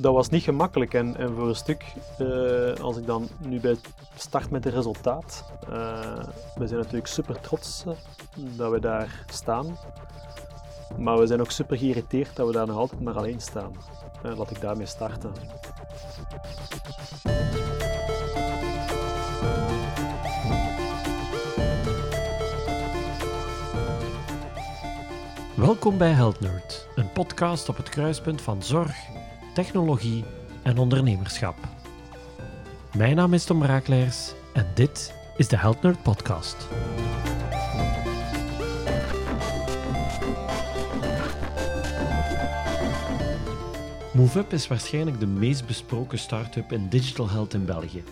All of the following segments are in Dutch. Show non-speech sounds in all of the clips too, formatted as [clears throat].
dat was niet gemakkelijk. En, en voor een stuk, eh, als ik dan nu bij start met het resultaat, uh, we zijn natuurlijk super trots uh, dat we daar staan. Maar we zijn ook super geïrriteerd dat we daar nog altijd maar alleen staan. laat ik daarmee starten. Welkom bij Health Nerd, een podcast op het kruispunt van zorg, technologie en ondernemerschap. Mijn naam is Tom Raakleers en dit is de Health Podcast. MoveUp is waarschijnlijk de meest besproken start-up in digital health in België.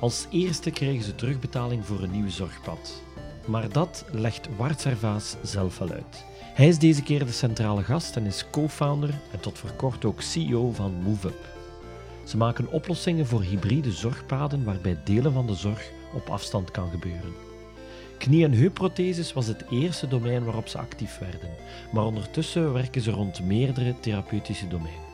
Als eerste kregen ze terugbetaling voor een nieuw zorgpad. Maar dat legt Wart Servaas zelf wel uit. Hij is deze keer de centrale gast en is co-founder en tot voor kort ook CEO van MoveUp. Ze maken oplossingen voor hybride zorgpaden waarbij delen van de zorg op afstand kan gebeuren. Knie- en heupprotheses was het eerste domein waarop ze actief werden, maar ondertussen werken ze rond meerdere therapeutische domeinen.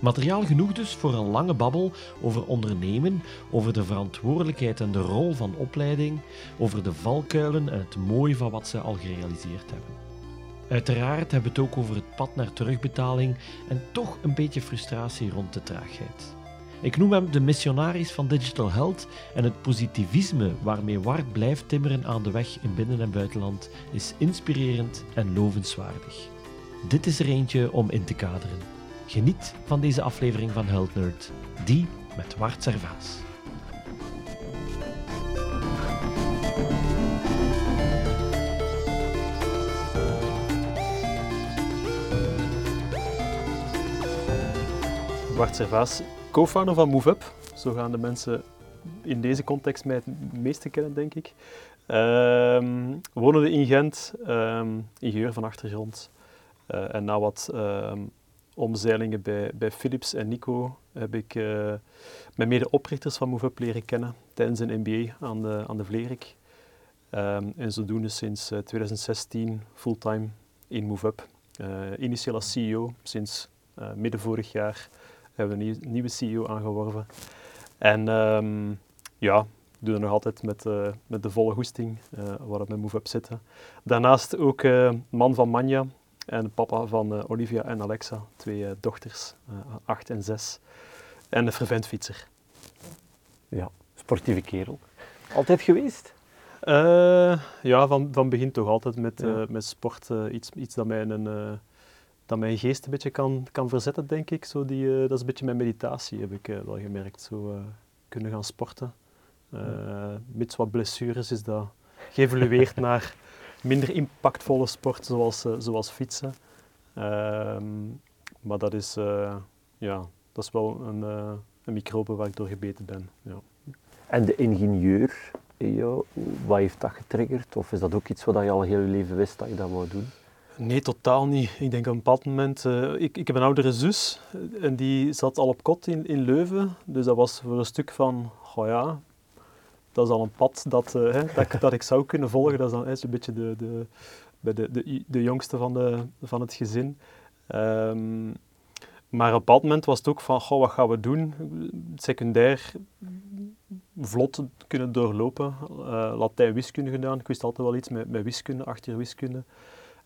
Materiaal genoeg dus voor een lange babbel over ondernemen, over de verantwoordelijkheid en de rol van opleiding, over de valkuilen en het mooie van wat ze al gerealiseerd hebben. Uiteraard hebben we het ook over het pad naar terugbetaling en toch een beetje frustratie rond de traagheid. Ik noem hem de missionaris van Digital Health en het positivisme waarmee Wart blijft timmeren aan de weg in binnen- en buitenland is inspirerend en lovenswaardig. Dit is er eentje om in te kaderen. Geniet van deze aflevering van Health Nerd, die met Wart Servaas. Bart Servaas, co-founder van MoveUp. Zo gaan de mensen in deze context mij het meeste kennen, denk ik. Um, wonende in Gent, um, ingenieur van achtergrond. Uh, en na wat um, omzeilingen bij, bij Philips en Nico heb ik uh, mijn mede-oprichters van MoveUp leren kennen tijdens een MBA aan de, aan de Vlerik. en zodoende sinds uh, 2016 fulltime in MoveUp. Uh, initieel als CEO, sinds midden vorig jaar hebben we een nieuwe CEO aangeworven. En um, ja, doe dat nog altijd met, uh, met de volle goesting uh, waar het met MoveUp zitten. Daarnaast ook uh, man van Manja en papa van Olivia en Alexa, twee dochters, acht en zes. En een fervent fietser. Ja, sportieve kerel. Altijd geweest? ja, van, van begin toch altijd met, ja. met sport. iets, iets dat mij een dat mijn geest een beetje kan, kan verzetten, denk ik. Zo die, uh, dat is een beetje mijn meditatie, heb ik uh, wel gemerkt. Zo uh, kunnen gaan sporten. Mits wat blessures is dat [laughs] geëvolueerd naar minder impactvolle sport, zoals, zoals fietsen. Ehm, maar dat is, ja, dat is wel een, een microbe waar ik door gebeten ben. Ja. En de ingenieur in jou, wat heeft dat getriggerd? Of is dat ook iets wat je al heel je leven wist dat je dat wou doen? Nee, totaal niet. Ik denk op een bepaald moment... Uh, ik, ik heb een oudere zus en die zat al op kot in, in Leuven. Dus dat was voor een stuk van, oh ja, dat is al een pad dat, uh, hè, dat, dat, ik zou kunnen volgen. Dat is dan een beetje de, de, de, de, de jongste van, de, van het gezin. Um, maar op een bepaald moment was het ook van, goh, wat gaan we doen? Secundair vlot kunnen doorlopen. Uh, Latijn-wiskunde gedaan. Ik wist altijd wel iets met, met wiskunde, achter wiskunde.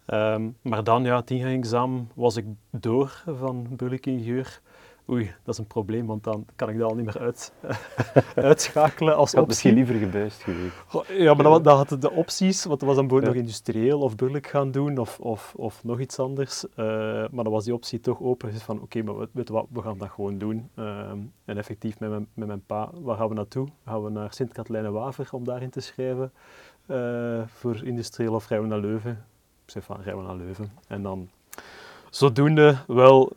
Um, maar dan, ja, het ingangsexamen was ik door van burgerlijk ingenieur. Oei, dat is een probleem, want dan kan ik dat al niet meer uit, [laughs] uitschakelen als optie. misschien liever gebuist geweest. Ja, maar dat, dat had de opties, want was dan bijvoorbeeld ja. nog industrieel of burgerlijk gaan doen of, of, of nog iets anders. Uh, maar dan was die optie toch open. Dus van, oké, okay, maar weet wat, we gaan dat gewoon doen. Uh, en effectief met mijn, met mijn pa, waar gaan we naartoe? Gaan we naar Sint-Katelijne-Waver om daarin te schrijven? Uh, voor industrieel of rijden we naar Leuven? Zei van, rijden we naar Leuven. En dan zodoende wel,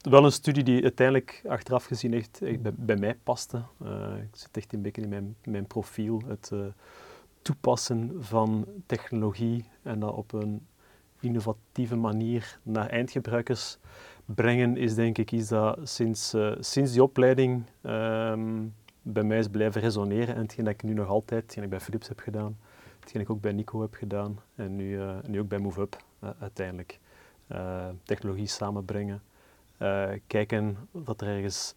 wel een studie die uiteindelijk achteraf gezien echt, bij, mij paste. Uh, ik zit echt een beetje in mijn, mijn profiel, het uh, toepassen van technologie en dat op een innovatieve manier naar eindgebruikers brengen, is denk ik iets dat sinds, uh, sinds die opleiding um, bij mij is blijven resoneren en hetgeen dat ik nu nog altijd, hetgeen ik bij Philips heb gedaan, hetgeen ik ook bij Nico heb gedaan en nu, uh, nu ook bij MoveUp uh, uiteindelijk. Uh, technologie samenbrengen kijken dat er ergens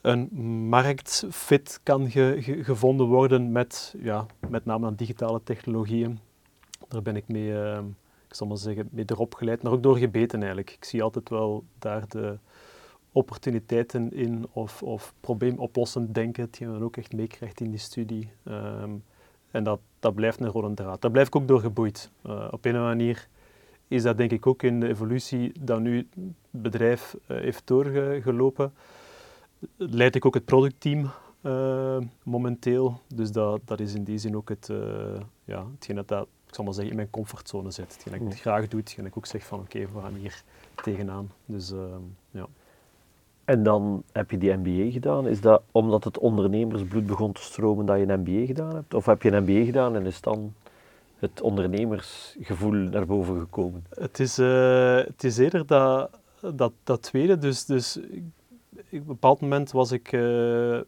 een marktfit kan gevonden worden met, ja, met name aan digitale technologieën. Daar ben ik mee, uh, ik zal maar zeggen, mee erop geleid, maar ook door gebeten eigenlijk. Ik zie altijd wel daar de opportuniteiten in of, of probleemoplossend denken, die je dan ook echt meekrijgt in die studie. Ehm, en dat, dat blijft een rode draad. Daar blijf ik ook door geboeid. Uh, op een manier is dat denk ik ook in de evolutie dat nu het bedrijf uh, heeft doorgelopen leid ik ook het productteam uh, momenteel. Dus dat, dat is in die zin ook het, ja, hetgeen dat, dat, ik zal maar zeggen, in mijn comfortzone zit. Hetgeen dat ik het graag doe, hetgeen ik ook zeg van oké, okay, we gaan hier tegenaan. Dus ja. En dan heb je die MBA gedaan. Is dat omdat het ondernemersbloed begon te stromen dat je een MBA gedaan hebt? Of heb je een MBA gedaan en is dan het ondernemersgevoel naar boven gekomen? Het is, uh, het is eerder dat, dat, dat tweede. Dus, dus op een bepaald moment was ik, uh,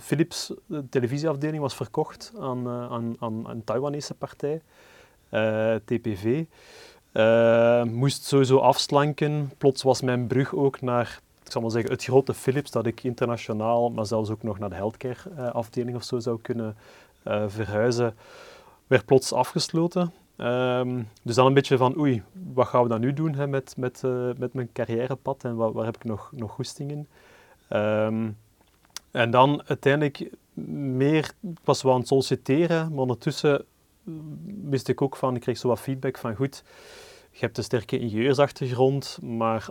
Philips, de televisieafdeling, was verkocht aan, uh, aan, aan een Taiwanese partij, eh, TPV. moest sowieso afslanken. Plots was mijn brug ook naar, ik zal maar zeggen, het grote Philips, dat ik internationaal, maar zelfs ook nog naar de healthcare afdeling of zo zou kunnen verhuizen, werd plots afgesloten. Um, dus dan een beetje van, oei, wat gaan we dan nu doen hè, met, met, uh, met mijn carrièrepad en waar, waar heb ik nog, nog goesting in? Um, en dan uiteindelijk meer, ik was wel aan het solliciteren, maar ondertussen wist ik ook van, ik kreeg zo wat feedback van, goed, je hebt een sterke ingenieursachtergrond, maar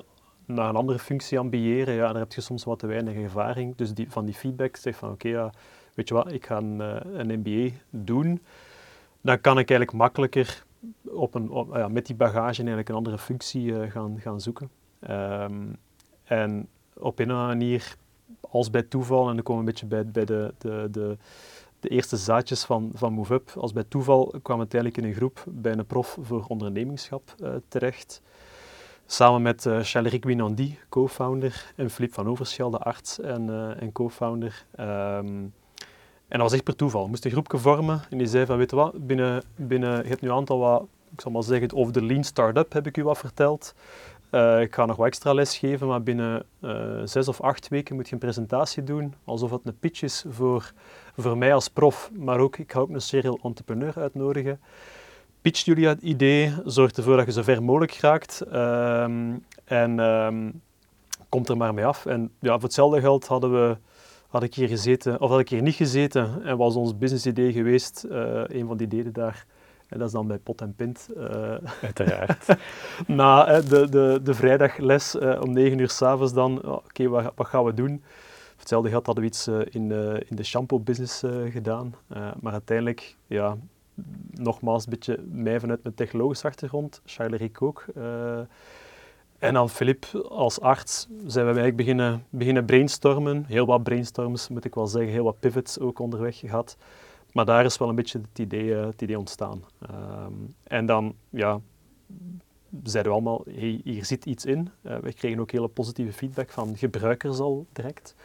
naar een andere functie ambiëren, ja, daar heb je soms wat te weinig ervaring. Dus die, van die feedback zeg van, oké, ja, weet je wat, ik ga een, een MBA doen dan kan ik eigenlijk makkelijker op een, ja, met die bagage eigenlijk een andere functie uh, gaan, gaan zoeken. Um, en op een manier, als bij toeval, en dan komen we een beetje bij, bij de, de, de, de eerste zaadjes van, van MoveUp, als bij toeval kwam het uiteindelijk in een groep bij een prof voor ondernemingschap uh, terecht. Samen met uh, Charles Winandy, co-founder, en Filip van Overschel, de arts en, uh, en co-founder. Um, en dat was echt per toeval. Ik moest een groepje vormen en die zei van, weet je wat, binnen, binnen, je hebt nu een aantal wat, ik zal maar zeggen, over de lean startup heb ik u wat verteld. Uh, ik ga nog wat extra les geven, maar binnen zes of acht weken moet je een presentatie doen, alsof het een pitch is voor, voor mij als prof, maar ook, ik ga ook een serial entrepreneur uitnodigen. Pitch jullie het idee, zorg ervoor dat je zo ver mogelijk raakt um, en um, komt er maar mee af. En ja, voor hetzelfde geld hadden we had ik hier gezeten, of had ik hier niet gezeten en was ons business idee geweest, uh, een van die ideeën daar. En dat is dan bij Pot en Pint. Uh, [laughs] Uiteraard. [laughs] na uh, de, de, de vrijdagles uh, om 9 uur s'avonds dan, oké, okay, wat, wat, gaan we doen? hetzelfde geld hadden we iets in, de, in de shampoo-business gedaan. maar uiteindelijk, ja, nogmaals, een beetje mij vanuit mijn technologische achtergrond, Charles Rick ook. En dan Filip als arts zijn we eigenlijk beginnen, beginnen brainstormen. Heel wat brainstorms moet ik wel zeggen, heel wat pivots ook onderweg gehad. Maar daar is wel een beetje het idee, uh, het idee ontstaan. Um, en dan ja, zeiden we allemaal, hey, hier zit iets in. Uh, we kregen ook hele positieve feedback van gebruikers al direct.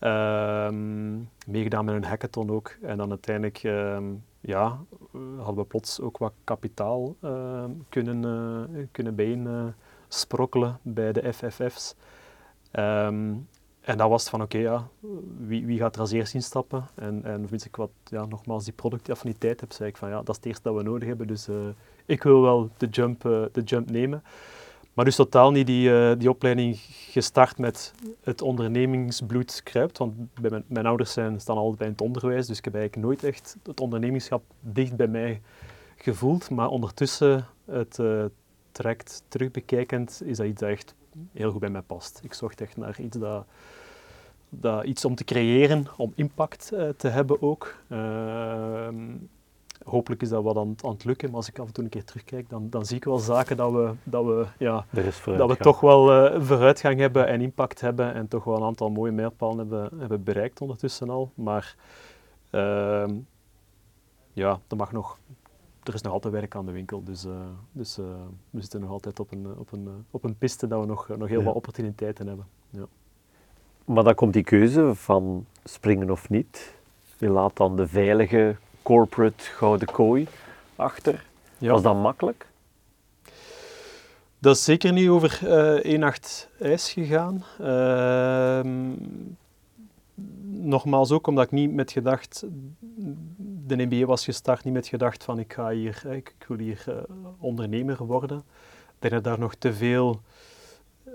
Um, meegedaan met een hackathon ook. En dan uiteindelijk um, ja, hadden we plots ook wat kapitaal kunnen, uh, kunnen bijeen sprokkelen bij de FFF's. Um, en dat was van, oké, ja, wie, wie, gaat er als eerst instappen? En, en vind ik wat, ja, nogmaals, die productaffiniteit heb, zei ik van, ja, dat is het eerste dat we nodig hebben, dus uh, ik wil wel de jump, uh, de jump nemen. Maar dus totaal niet die, uh, die opleiding gestart met het ondernemingsbloed kruipt, want bij mijn, ouders zijn, staan altijd bij het onderwijs, dus ik heb eigenlijk nooit echt het ondernemingschap dicht bij mij gevoeld, maar ondertussen het traject terugbekijkend, is dat iets dat echt heel goed bij mij past. Ik zocht echt naar iets dat, dat iets om te creëren, om impact uh, te hebben ook. Hopelijk is dat wat aan, aan, het lukken, maar als ik af en toe een keer terugkijk, dan, dan zie ik wel zaken dat we, dat we, ja, dat we toch wel uh, vooruitgang hebben en impact hebben en toch wel een aantal mooie mijlpalen hebben, hebben bereikt ondertussen al. Maar ehm, ja, er mag nog er is nog altijd werk aan de winkel. Dus, uh, dus uh, we zitten nog altijd op een, op een, op een piste dat we nog, nog heel ja. wat opportuniteiten hebben. Ja. Maar dan komt die keuze van springen of niet. Je laat dan de veilige corporate gouden kooi achter. Ja. Was dat makkelijk? Dat is zeker niet over uh, één nacht ijs gegaan. Ehm, nogmaals ook omdat ik niet met gedacht, de MBA was gestart, niet met gedacht van ik ga hier, ik, ik wil hier uh, ondernemer worden. Ik denk dat daar nog te veel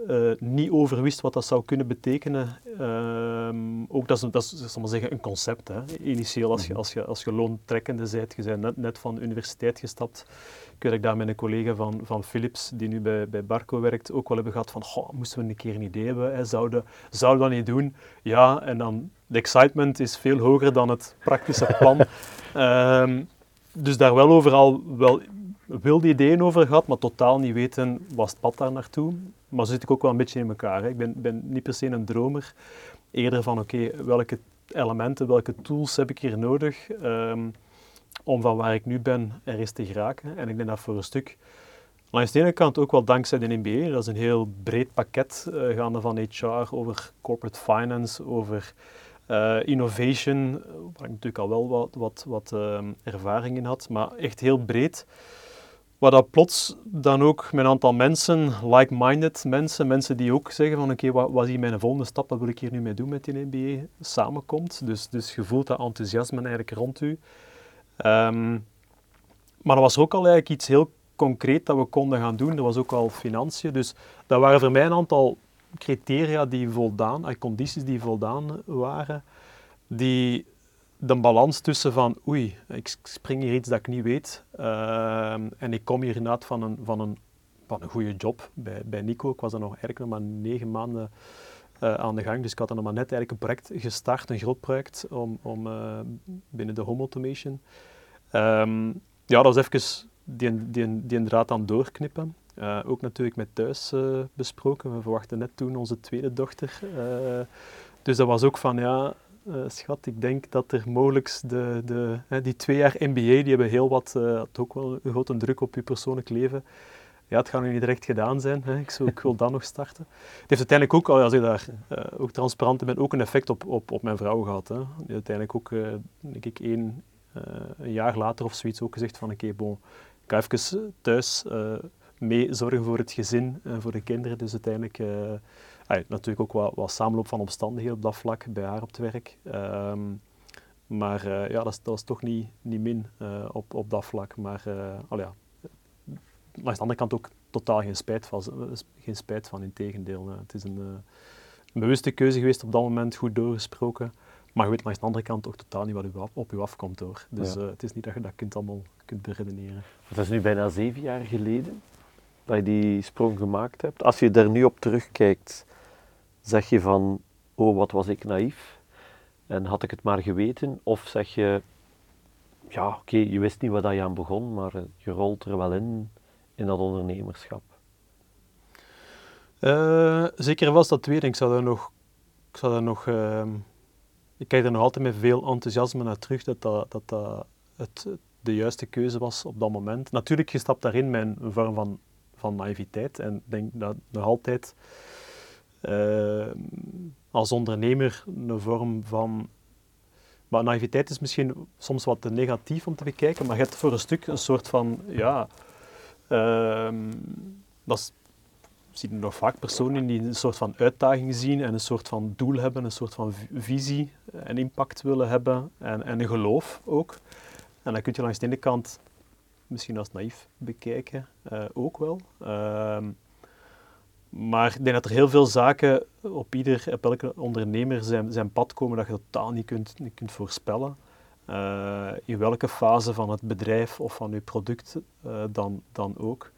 uh, niet over wist wat dat zou kunnen betekenen. Uh, ook dat is, dat is zal maar zeggen, een concept. Hè. Initieel, als je, mhm. als je, als je loontrekkende bent, je bent net, net van de universiteit gestapt, ik weet ik daar met een collega van, van Philips, die nu bij, bij Barco werkt, ook wel hebben gehad van, goh, moesten we een keer een idee hebben, hè, zouden, zouden we dat niet doen? Ja, en dan, de excitement is veel hoger dan het praktische plan. um, [laughs] dus daar wel overal wel wilde ideeën over gehad, maar totaal niet weten, was het pad daar naartoe? Maar zo zit ik ook wel een beetje in elkaar. Hè. Ik ben, ben niet per se een dromer, eerder van, oké, welke elementen, welke tools heb ik hier nodig? Um, om van waar ik nu ben er eens te geraken. En ik denk dat voor een stuk, langs de ene kant ook wel dankzij de MBA, dat is een heel breed pakket uh, gaande van HR over corporate finance, over uh, innovation, waar ik natuurlijk al wel wat, wat, wat uh, ervaring in had, maar echt heel breed. Waar dat plots dan ook met een aantal mensen, like-minded mensen, mensen die ook zeggen van oké, wat, is hier mijn volgende stap, wat wil ik hier nu mee doen met die MBA, samenkomt. Dus, dus je voelt dat enthousiasme eigenlijk rond u. Um, maar er was ook al eigenlijk iets heel concreet dat we konden gaan doen. Er was ook al financiën. Dus dat waren voor mij een aantal criteria die voldaan, eh, condities die voldaan waren, die de balans tussen van oei, ik spring hier iets dat ik niet weet uh, en ik kom hier inderdaad van een, van een, van een goede job bij, bij Nico. Ik was er nog eigenlijk nog maar negen maanden uh, aan de gang, dus ik had dan nog maar net eigenlijk een project gestart, een groot project om, om uh, binnen de home automation. Um, ja, dat was even die, die, die draad aan doorknippen. Uh, ook natuurlijk met thuis besproken. We verwachten net toen onze tweede dochter. Dus dat was ook van, ja, schat, ik denk dat er mogelijk de, de, die twee jaar MBA, die hebben heel wat, ook wel grote druk op je persoonlijk leven. Ja, het gaat nu niet direct gedaan zijn. Hè. Ik, zou, ik wil dan [laughs] nog starten. Het heeft uiteindelijk ook, als ik daar ook transparant ben, ook een effect op, op, op mijn vrouw gehad. Hè. Die uiteindelijk ook, denk ik, één, uh, een jaar later of zoiets ook gezegd van oké, bon, ik ga even thuis uh, mee zorgen voor het gezin en voor de kinderen. Dus uiteindelijk natuurlijk ook wat, wat samenloop van omstandigheden op dat vlak bij haar op het werk. Um, maar ja, dat, dat was toch niet, niet min op, op dat vlak. Maar al ja, langs de andere kant ook totaal geen spijt van, geen spijt van in tegendeel. het is een, een bewuste keuze geweest op dat moment, goed doorgesproken. Maar je weet langs de andere kant toch totaal niet wat u op u afkomt hoor. Dus ja. het is niet dat je dat kunt allemaal kunt beredeneren. Het is nu bijna zeven jaar geleden dat je die sprong gemaakt hebt. Als je er nu op terugkijkt, zeg je van, oh wat was ik naïef en had ik het maar geweten? Of zeg je, ja oké, je wist niet waar je aan begon, maar je rolt er wel in, in dat ondernemerschap. Uh, zeker was dat tweede. Ik zou daar nog, ik zou nog uh, ik kijk er nog altijd met veel enthousiasme naar terug dat dat, dat, het, de juiste keuze was op dat moment. Natuurlijk, je stapt daarin met een vorm van, van naïviteit en denk dat nog altijd uh, als ondernemer een vorm van. Maar naïviteit is misschien soms wat te negatief om te bekijken, maar je hebt voor een stuk een soort van. Ja, uh, dat is zien nog vaak personen die een soort van uitdaging zien en een soort van doel hebben, een soort van visie en impact willen hebben en, en een geloof ook. En dan kun je langs de ene kant misschien als naïef bekijken, uh, ook wel. Maar ik denk dat er heel veel zaken op ieder, op elke ondernemer zijn, zijn pad komen dat je totaal niet kunt, kunt voorspellen. Uh, in welke fase van het bedrijf of van je product uh, dan, dan ook.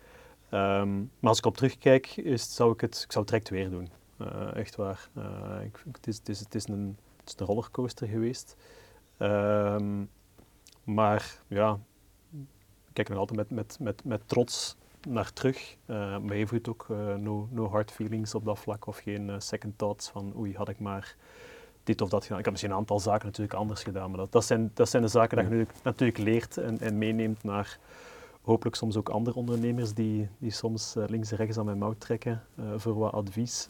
Um, maar als ik op terugkijk, is, zou ik, het, ik zou het direct weer doen. Uh, echt waar. Ik, het, is, het, is, het, is een, het is een rollercoaster geweest. Um, maar ja, ik kijk er altijd met, met, met, met trots naar terug. Uh, maar even ook no, no hard feelings op dat vlak of geen second thoughts van oei, had ik maar dit of dat gedaan. Ik heb misschien een aantal zaken natuurlijk anders gedaan, maar dat, dat, zijn, dat zijn de zaken die je natuurlijk, leert en, en meeneemt naar hopelijk soms ook andere ondernemers die, die soms links en rechts aan mijn mouw trekken voor wat advies.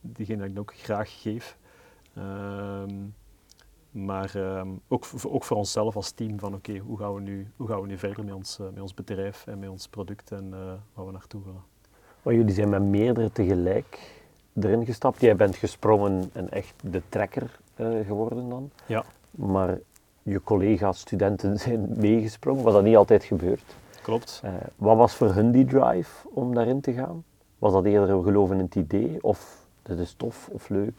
Diegene dat ik ook graag geef. Ehm, maar um, ook, ook voor onszelf als team van oké, okay, hoe, gaan we nu, hoe gaan we nu verder met ons, met ons bedrijf en met ons product en waar we naartoe willen. Maar jullie zijn met meerdere tegelijk erin gestapt. Jij bent gesprongen en echt de trekker eh, geworden dan. Ja. Maar je collega's, studenten [laughs] zijn meegesprongen, wat dat niet altijd gebeurt. Klopt. Uh, wat was voor hun die drive om daarin te gaan? Was dat eerder geloven in het idee of dit is tof of leuk?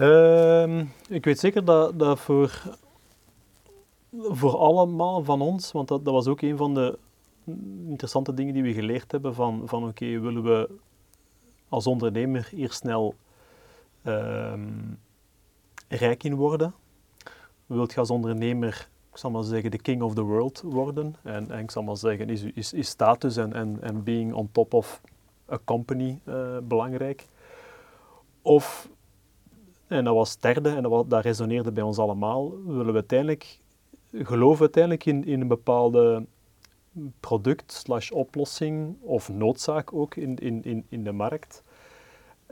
Uh, ik weet zeker dat, dat voor, voor allemaal van ons, want dat, dat was ook een van de interessante dingen die we geleerd hebben van, van oké, willen we als ondernemer hier snel um, rijk in worden? Wilt je als ondernemer, ik zal maar zeggen, de king of the world worden? En, en ik zal maar zeggen, is, is, status en, en, en being on top of a company uh, belangrijk? Of, en dat was derde, en dat, resoneerde bij ons allemaal, willen we uiteindelijk, geloven uiteindelijk in, in een bepaalde product slash oplossing of noodzaak ook in, in, in, in de markt.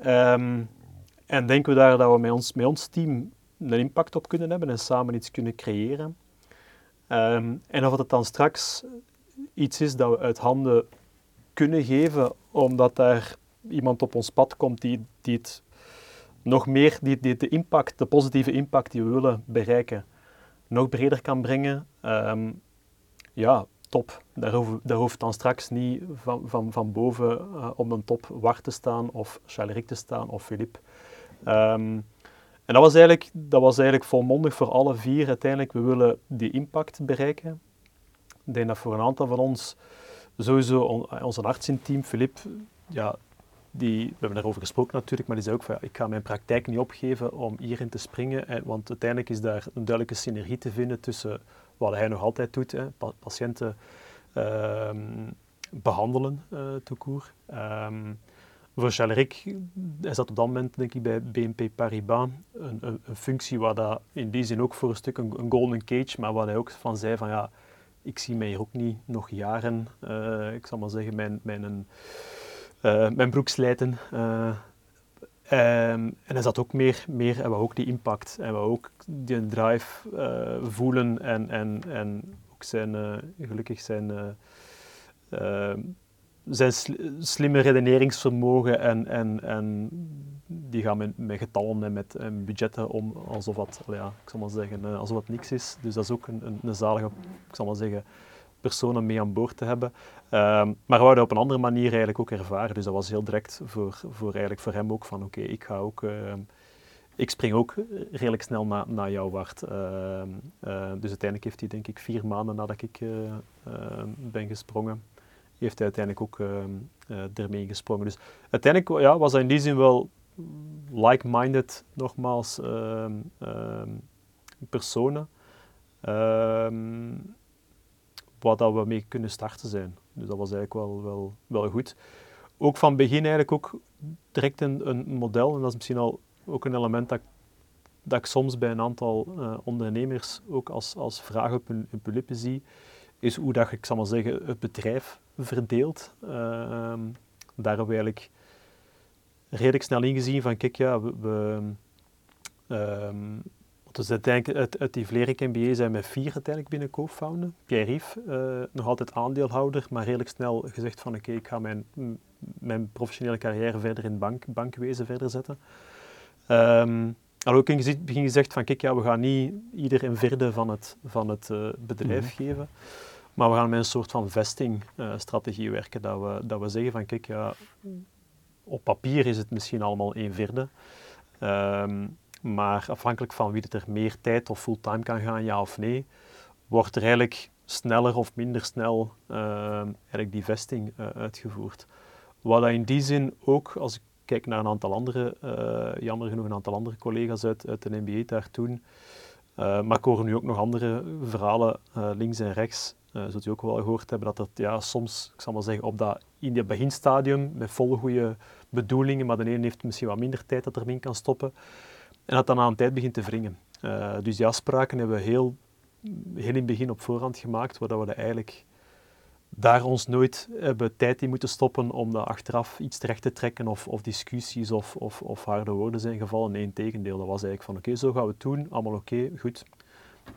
Um, en denken we daar dat we met ons, met ons team een impact op kunnen hebben en samen iets kunnen creëren. Um, en of het dan straks iets is dat we uit handen kunnen geven, omdat daar iemand op ons pad komt die, die het nog meer, die, die de impact, de positieve impact die we willen bereiken, nog breder kan brengen. Um, ja, top. Daar, hoef, daar hoeft dan straks niet van, van, van boven uh, op een top Wart te staan of Charles te staan of Philippe. Um, en dat was, eigenlijk, dat was eigenlijk volmondig voor alle vier uiteindelijk. We willen die impact bereiken. Ik denk dat voor een aantal van ons, sowieso on, onze arts in team, Philippe, ja, die, we hebben daarover gesproken natuurlijk, maar die zei ook van ja, ik ga mijn praktijk niet opgeven om hierin te springen, en, want uiteindelijk is daar een duidelijke synergie te vinden tussen wat hij nog altijd doet, hè, patiënten uh, behandelen, uh, toekoer. Um, voor Chaleric is dat op dat moment, denk ik, bij BNP Paribas een, een, een, functie waar dat in die zin ook voor een stuk een, golden cage, maar waar hij ook van zei van ja, ik zie mij hier ook niet nog jaren, uh, ik zal maar zeggen, mijn, mijn, uh, mijn broek slijten. Uh, Um, en hij zat ook meer, meer en we ook die impact en we ook die drive uh, voelen en, en, en ook zijn, gelukkig zijn, uh, zijn slimme redeneringsvermogen en, en, en die gaan met, getallen en met en budgetten om alsof dat, ja, ik zal maar zeggen, alsof het niks is. Dus dat is ook een, een, een zalige, ik zal maar zeggen, personen mee aan boord te hebben. Um, maar we hadden op een andere manier eigenlijk ook ervaren. Dus dat was heel direct voor, voor, eigenlijk voor hem ook van oké, ik ga ook... Uh, ik spring ook redelijk snel na, naar jou, Wart. Uh, uh, dus uiteindelijk heeft hij denk ik vier maanden nadat ik ben gesprongen, heeft hij uiteindelijk ook ermee gesprongen. Dus uiteindelijk ja, was hij in die zin wel like-minded, nogmaals, personen waar dat we mee kunnen starten zijn. Dus dat was eigenlijk wel, wel, wel goed. Ook van begin eigenlijk ook direct een, een model, en dat is misschien al ook een element dat, dat ik soms bij een aantal uh, ondernemers ook als, als vraag op hun, hun lippen zie, is hoe dat, ik zal maar zeggen, het bedrijf verdeelt. Uh, daar hebben we eigenlijk redelijk snel ingezien van, kijk ja, we, um, dus uiteindelijk uit, uit die Vlerik MBA zijn we vier uiteindelijk binnen co-founder. Pierre Rief, uh, nog altijd aandeelhouder, maar redelijk snel gezegd van oké, ik ga mijn, mijn professionele carrière verder in bank, bankwezen verder zetten. Um, ook in het begin gezegd van kijk, ja, we gaan niet ieder een vierde van het, van het uh, bedrijf mm. geven, maar we gaan met een soort van vestingstrategie uh, werken, dat we, dat we zeggen van kijk, ja, op papier is het misschien allemaal een vierde. Um, maar afhankelijk van wie er meer tijd of fulltime kan gaan, ja of nee, wordt er eigenlijk sneller of minder snel uh, eigenlijk die vesting uh, uitgevoerd. Wat in die zin ook, als ik kijk naar een aantal andere, uh, jammer genoeg een aantal andere collega's uit, uit de NBA daar toen, maar ik hoor nu ook nog andere verhalen links en rechts, zult u ook wel gehoord hebben, dat het ja, soms, ik zal maar zeggen, op dat, in het beginstadium met volle goede bedoelingen, maar de een heeft misschien wat minder tijd dat er in kan stoppen, en dat dan aan een tijd begint te wringen. Uh, dus die afspraken hebben we heel, heel in het begin op voorhand gemaakt, waar we eigenlijk daar ons nooit hebben tijd in moeten stoppen om dat achteraf iets terecht te trekken of, of discussies of, of, of, harde woorden zijn gevallen. Nee, tegendeel. Dat was eigenlijk van oké, zo gaan we het doen, allemaal oké, goed.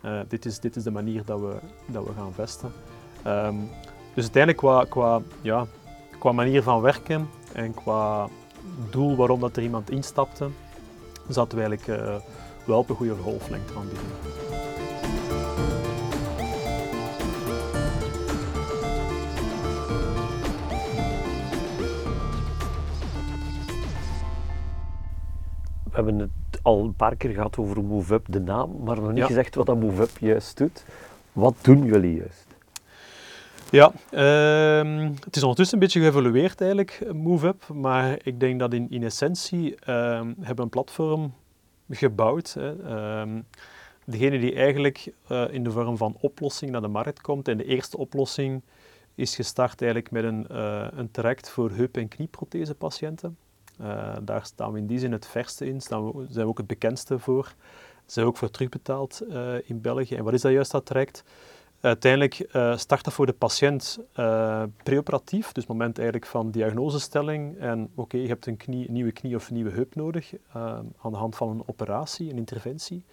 Uh, dit, is, dit is de manier dat we, dat we gaan vesten. Um, dus uiteindelijk qua, qua, ja, qua manier van werken en qua doel waarom dat er iemand instapte, zaten we eigenlijk uh, wel op een goede golflengte van die. We hebben het al een paar keer gehad over MoveUp, de naam, maar nog niet gezegd wat dat MoveUp juist doet. Wat doen jullie juist? Ja, uh, het is ondertussen een beetje geëvolueerd eigenlijk, MoveUp, maar ik denk dat in, in essentie uh, hebben we een platform gebouwd. Hè. Uh, degene die eigenlijk uh, in de vorm van oplossing naar de markt komt. En de eerste oplossing is gestart eigenlijk met een, uh, een traject voor heup- en knieprothesepatiënten. Uh, daar staan we in die zin het verste in, staan zijn we ook het bekendste voor. Zijn we ook voor terugbetaald in België. En wat is dat juist, dat traject? Uiteindelijk uh, start dat voor de patiënt preoperatief, dus het moment eigenlijk van diagnosestelling. En oké, je hebt een, knie, een, nieuwe knie of een nieuwe heup nodig aan de hand van een operatie, een interventie.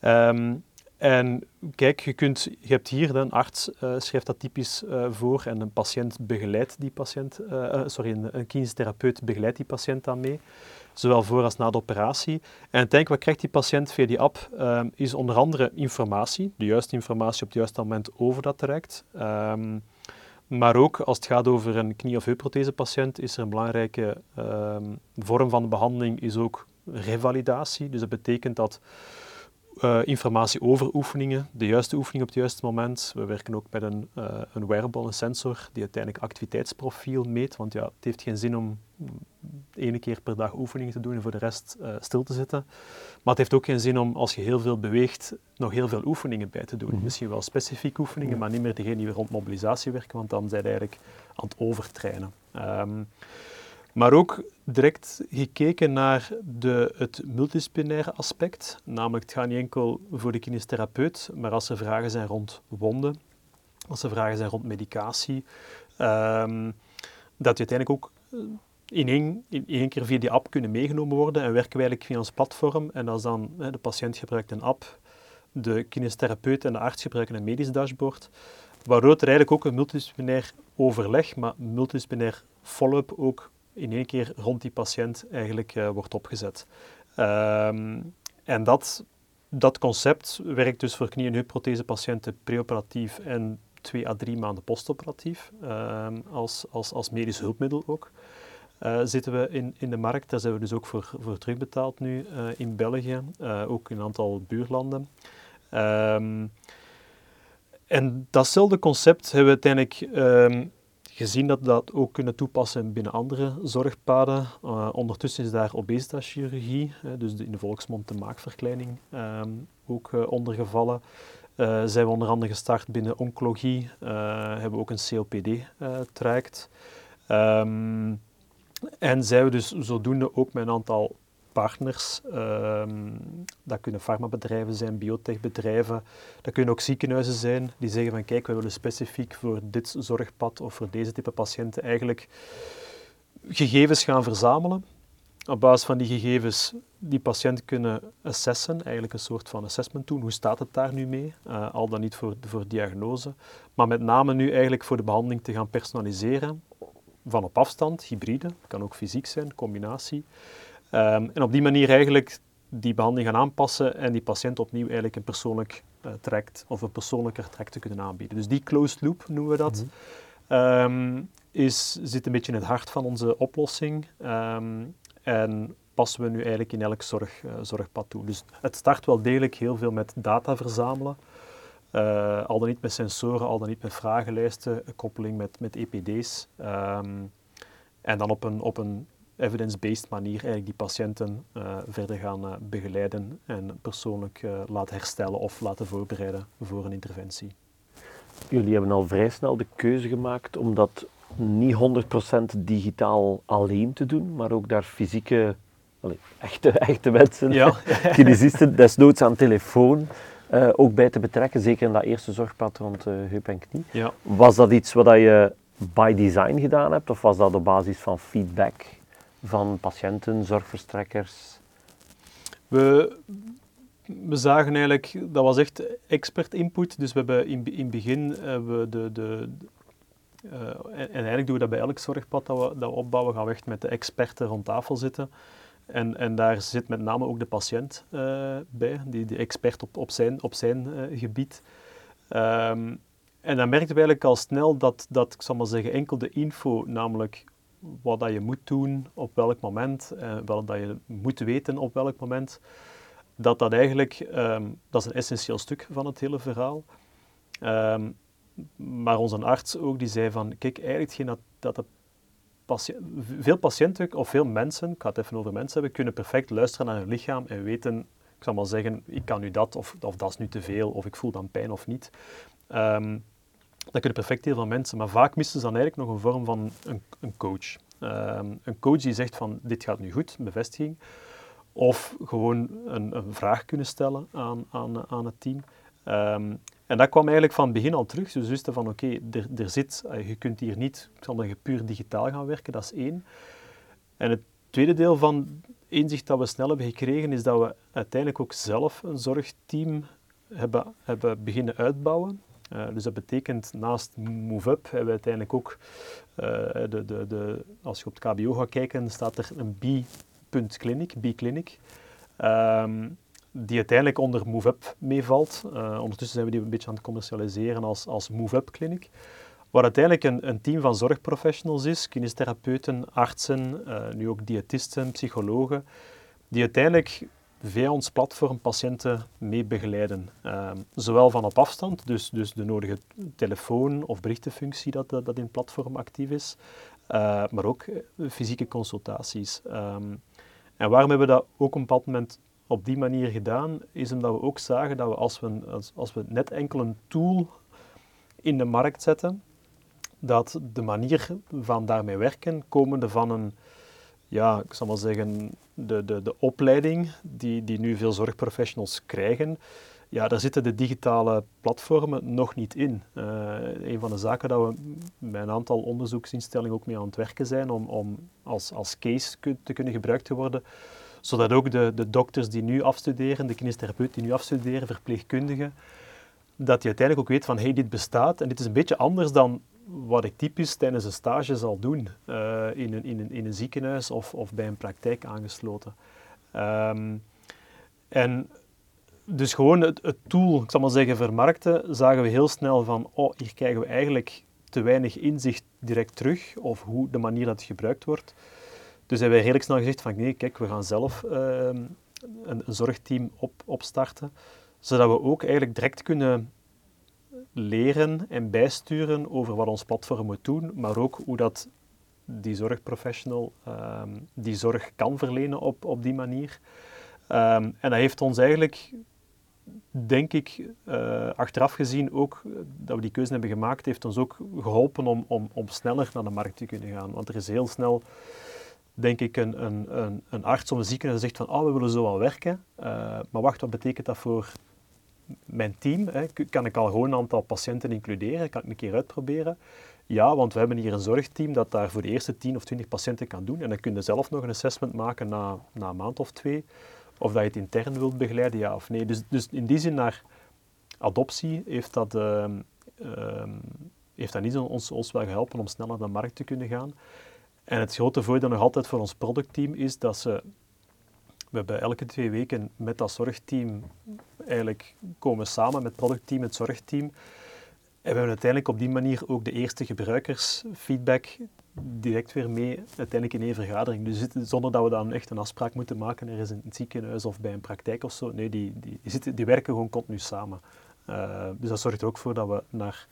Um, en kijk, je, kunt, je hebt hier, een arts uh, schrijft dat typisch uh, voor en een patiënt begeleidt die patiënt, uh, sorry, een, een begeleidt die patiënt dan mee, zowel voor als na de operatie. En uiteindelijk, wat krijgt die patiënt via die app, ehm, is onder andere informatie, de juiste informatie op het juiste moment over dat traject. Um, maar ook als het gaat over een knie- of heupprothesepatiënt, is er een belangrijke um, vorm van de behandeling, is ook revalidatie. Dus dat betekent dat uh, informatie over oefeningen, de juiste oefening op het juiste moment. We werken ook met een, uh, een wearable, een sensor, die uiteindelijk activiteitsprofiel meet. Want ja, het heeft geen zin om ene keer per dag oefeningen te doen en voor de rest uh, stil te zitten. Maar het heeft ook geen zin om, als je heel veel beweegt, nog heel veel oefeningen bij te doen. Mm -hmm. Misschien wel specifieke oefeningen, ja. maar niet meer degene die rond mobilisatie werken, want dan zijn je eigenlijk aan het overtrainen. Um, maar ook direct gekeken naar de, het multidisciplinaire aspect. Namelijk, het gaat niet enkel voor de kinestherapeut, maar als er vragen zijn rond wonden, als er vragen zijn rond medicatie, um, dat je uiteindelijk ook in één, keer via die app kunnen meegenomen worden en werken we eigenlijk via ons platform. En als dan hè, de patiënt gebruikt een app, de kinestherapeut en de arts gebruiken een medisch dashboard, waardoor er eigenlijk ook een multidisciplinair overleg, maar multidisciplinair follow-up ook in één keer rond die patiënt eigenlijk uh, wordt opgezet. Um, en dat, dat concept werkt dus voor knie- en heupprothesepatiënten preoperatief en twee à drie maanden postoperatief, um, als, als, als medisch hulpmiddel ook. Uh, zitten we in, in de markt, daar zijn we dus ook voor, voor terugbetaald nu uh, in België, ook in een aantal buurlanden. Um, en datzelfde concept hebben we uiteindelijk gezien dat we dat ook kunnen toepassen binnen andere zorgpaden. Ondertussen is daar obesitaschirurgie, dus in de volksmond de maagverkleining, um, ook ondergevallen. zijn we onder andere gestart binnen oncologie, hebben we ook een COPD-traject. Um, en zijn we dus zodoende ook met een aantal partners. Um, dat kunnen farmabedrijven zijn, biotechbedrijven. Dat kunnen ook ziekenhuizen zijn die zeggen van kijk, we willen specifiek voor dit zorgpad of voor deze type patiënten eigenlijk gegevens gaan verzamelen. Op basis van die gegevens die patiënt kunnen assessen, eigenlijk een soort van assessment doen. Hoe staat het daar nu mee? Uh, al dan niet voor, voor diagnose. Maar met name nu eigenlijk voor de behandeling te gaan personaliseren. Van op afstand, hybride, kan ook fysiek zijn, combinatie. Um, en op die manier eigenlijk die behandeling gaan aanpassen en die patiënt opnieuw eigenlijk een persoonlijk uh, traject of een persoonlijker traject te kunnen aanbieden. Dus die closed loop noemen we dat. Mm -hmm. um, is, zit een beetje in het hart van onze oplossing um, en passen we nu eigenlijk in elk zorg, uh, zorgpad toe. Dus het start wel degelijk heel veel met data verzamelen. Uh, al dan niet met sensoren, al dan niet met vragenlijsten, koppeling met, met EPD's. en dan op een, op een evidence-based manier eigenlijk die patiënten uh, verder gaan uh, begeleiden en persoonlijk laten herstellen of laten voorbereiden voor een interventie. Jullie hebben al vrij snel de keuze gemaakt om dat niet 100% digitaal alleen te doen, maar ook daar fysieke, allez, echte, echte mensen, ja. [laughs] kinesisten, desnoods aan telefoon, ook bij te betrekken, zeker in dat eerste zorgpad rond heup en knie. Ja. Was dat iets wat je by design gedaan hebt of was dat op basis van feedback van patiënten, zorgverstrekkers? We, we zagen eigenlijk, dat was echt expert input. Dus we hebben in, in het begin hebben we de, de, en, en, eigenlijk doen we dat bij elk zorgpad dat we, dat we opbouwen, gaan we echt met de experten rond tafel zitten. En, en daar zit met name ook de patiënt bij, die, die expert op, op zijn, op zijn gebied. Um, en dan merkten we eigenlijk al snel dat, dat, ik zal maar zeggen, enkel de info, namelijk wat dat je moet doen op welk moment, eh, wat dat je moet weten op welk moment, dat dat eigenlijk, um, dat is een essentieel stuk van het hele verhaal. Um, maar onze arts ook, die zei van, kijk, eigenlijk geen dat, dat veel patiënten of veel mensen, ik ga het even over mensen hebben, kunnen perfect luisteren naar hun lichaam en weten, ik zal maar zeggen, ik kan nu dat, of, of dat is nu te veel, of ik voel dan pijn of niet. Um, dat kunnen perfect heel veel mensen, maar vaak missen ze dan eigenlijk nog een vorm van een, een coach. Ehm, een coach die zegt van dit gaat nu goed, bevestiging. Of gewoon een, een vraag kunnen stellen aan, aan, aan het team. Ehm, en dat kwam eigenlijk van het begin al terug. Dus we wisten van oké, er, zit, eh, je kunt hier niet, ik zal zeggen, puur digitaal gaan werken, dat is één. En het tweede deel van inzicht dat we snel hebben gekregen, is dat we uiteindelijk ook zelf een zorgteam hebben, hebben beginnen uitbouwen. Uh, dus dat betekent naast MoveUp hebben we uiteindelijk ook, uh, de, de, de, als je op het KBO gaat kijken, staat er een B-clinic, B-clinic, um, die uiteindelijk onder MoveUp meevalt. Uh, ondertussen zijn we die een beetje aan het commercialiseren als, als MoveUp Clinic. Waar uiteindelijk een, een, team van zorgprofessionals is, kinestherapeuten, artsen, nu ook diëtisten, psychologen, die uiteindelijk via ons platform patiënten mee begeleiden. Ehm, zowel van op afstand, dus, dus de nodige telefoon- of berichtenfunctie dat, dat, in het platform actief is, uh, maar ook eh, fysieke consultaties. Ehm, en waarom hebben we dat ook op een bepaald moment op die manier gedaan, is omdat we ook zagen dat we als we, als, als we net enkel een tool in de markt zetten, dat de manier van daarmee werken, komende van een ja, ik zal maar zeggen, de, de, de opleiding die, die nu veel zorgprofessionals krijgen, ja, daar zitten de digitale platformen nog niet in. Uh, een van de zaken dat we met een aantal onderzoeksinstellingen ook mee aan het werken zijn om, om als, als case te kunnen gebruikt te worden, zodat ook de, de dokters die nu afstuderen, de kinestherapeuten die nu afstuderen, verpleegkundigen, dat je uiteindelijk ook weet van, hey, dit bestaat en dit is een beetje anders dan wat ik typisch tijdens een stage zal doen uh, in, een, in, een, in een ziekenhuis of, of bij een praktijk aangesloten. Um, en dus gewoon het, het, tool, ik zal maar zeggen, vermarkten, zagen we heel snel van, oh, hier krijgen we eigenlijk te weinig inzicht direct terug, of hoe de manier dat het gebruikt wordt. Dus hebben we redelijk snel gezegd van, nee, kijk, we gaan zelf uh, een, zorgteam op, opstarten, zodat we ook eigenlijk direct kunnen leren en bijsturen over wat ons platform moet doen, maar ook hoe dat die zorgprofessional um, die zorg kan verlenen op, op die manier. Um, en dat heeft ons eigenlijk, denk ik, uh, achteraf gezien ook, dat we die keuze hebben gemaakt, heeft ons ook geholpen om, om, om sneller naar de markt te kunnen gaan. Want er is heel snel, denk ik, een, een, een, een arts of een ziekenhuis zegt van, oh, we willen zo wel werken. Uh, maar wacht, wat betekent dat voor mijn team, hè, kan ik al gewoon een aantal patiënten includeren? Kan ik een keer uitproberen? Ja, want we hebben hier een zorgteam dat daar voor de eerste 10 of 20 patiënten kan doen. En dan kun je zelf nog een assessment maken na, na een maand of twee. Of dat je het intern wilt begeleiden, ja of nee. Dus, dus in die zin naar adoptie heeft dat, uh, uh, heeft dat niet ons, ons wel geholpen om sneller naar de markt te kunnen gaan. En het grote voordeel nog altijd voor ons productteam is dat ze we hebben elke twee weken met dat zorgteam eigenlijk komen samen met het productteam, het zorgteam. En we hebben uiteindelijk op die manier ook de eerste gebruikersfeedback direct weer mee uiteindelijk in één vergadering. Dus zonder dat we dan echt een afspraak moeten maken er is in het ziekenhuis of bij een praktijk of zo. Nee, die, die, die, werken gewoon continu samen. Uh, dus dat zorgt er ook voor dat we naar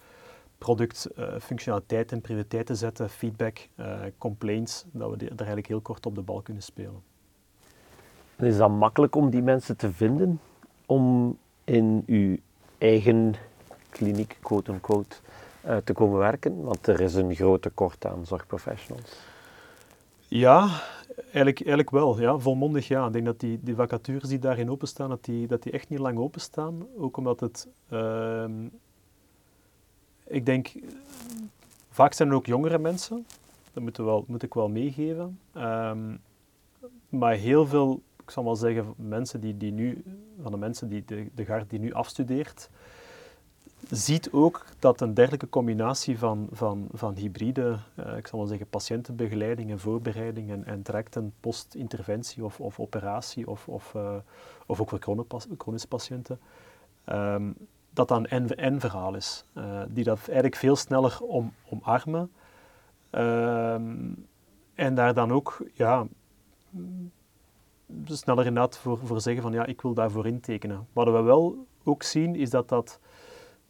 product, uh, functionaliteit en prioriteiten zetten, feedback, uh, complaints, dat we daar eigenlijk heel kort op de bal kunnen spelen. Is dat makkelijk om die mensen te vinden om in uw eigen kliniek, quote-unquote, uh, te komen werken? Want er is een groot tekort aan zorgprofessionals. Ja, eigenlijk, eigenlijk wel. Ja, volmondig ja. Ik denk dat die, die vacatures die daarin openstaan, dat die, dat die echt niet lang openstaan. Ook omdat het... Ik denk... Vaak zijn er ook jongere mensen. Dat moet, wel, moet ik wel meegeven. Um, maar heel veel ik zal wel zeggen, mensen die, die nu, van de mensen die de, de GARD die nu afstudeert, ziet ook dat een dergelijke combinatie van, van, van hybride, uh, ik zal wel zeggen, patiëntenbegeleiding en voorbereiding en, en trajecten post-interventie of, of operatie of, of, uh, of ook voor chronische patiënten, um, dat dat een en verhaal is. Uh, die dat eigenlijk veel sneller om, omarmen um, en daar dan ook ja, sneller inderdaad voor, voor zeggen van ja, ik wil daarvoor intekenen. Wat we wel ook zien is dat dat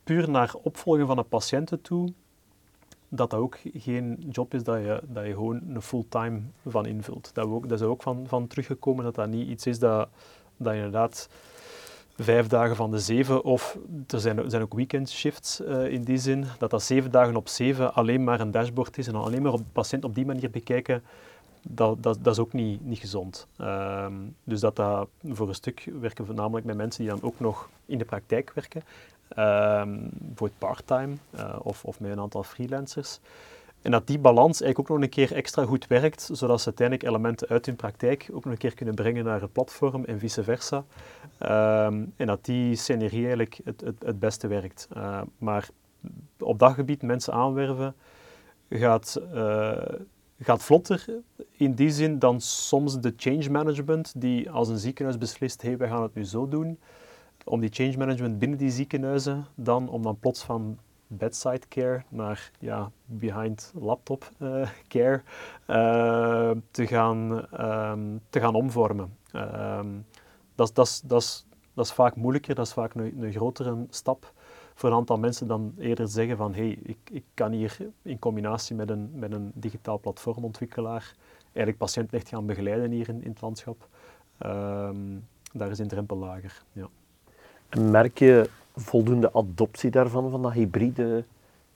puur naar opvolgen van de patiënten toe, dat dat ook geen job is dat je, dat je gewoon een fulltime van invult. Dat, we ook, dat is ook van, van teruggekomen dat dat niet iets is dat, dat inderdaad vijf dagen van de zeven, of er zijn, er zijn ook weekendshifts uh, in die zin, dat dat zeven dagen op zeven alleen maar een dashboard is en alleen maar op de patiënt op die manier bekijken, dat, dat, is ook niet, niet gezond. Um, dus dat, dat voor een stuk werken voornamelijk met mensen die dan ook nog in de praktijk werken, um, bijvoorbeeld part-time uh, of, of met een aantal freelancers. En dat die balans eigenlijk ook nog een keer extra goed werkt, zodat ze uiteindelijk elementen uit hun praktijk ook nog een keer kunnen brengen naar het platform en vice versa. Um, en dat die synergie eigenlijk het, het, het beste werkt. Uh, maar op dat gebied mensen aanwerven gaat, uh, gaat vlotter in die zin dan soms de change management die als een ziekenhuis beslist, hé, hey, wij gaan het nu zo doen, om die change management binnen die ziekenhuizen dan om dan plots van bedside care naar ja, behind laptop uh, care uh, te, gaan, um, te gaan omvormen. Um, dat, is vaak moeilijker, dat is vaak een, een grotere stap voor een aantal mensen dan eerder zeggen van hey, ik, ik kan hier in combinatie met een, met een digitaal platformontwikkelaar eigenlijk patiënten echt gaan begeleiden hier in, in het landschap. Um, daar is een drempel lager. Ja. Merk je voldoende adoptie daarvan, van dat hybride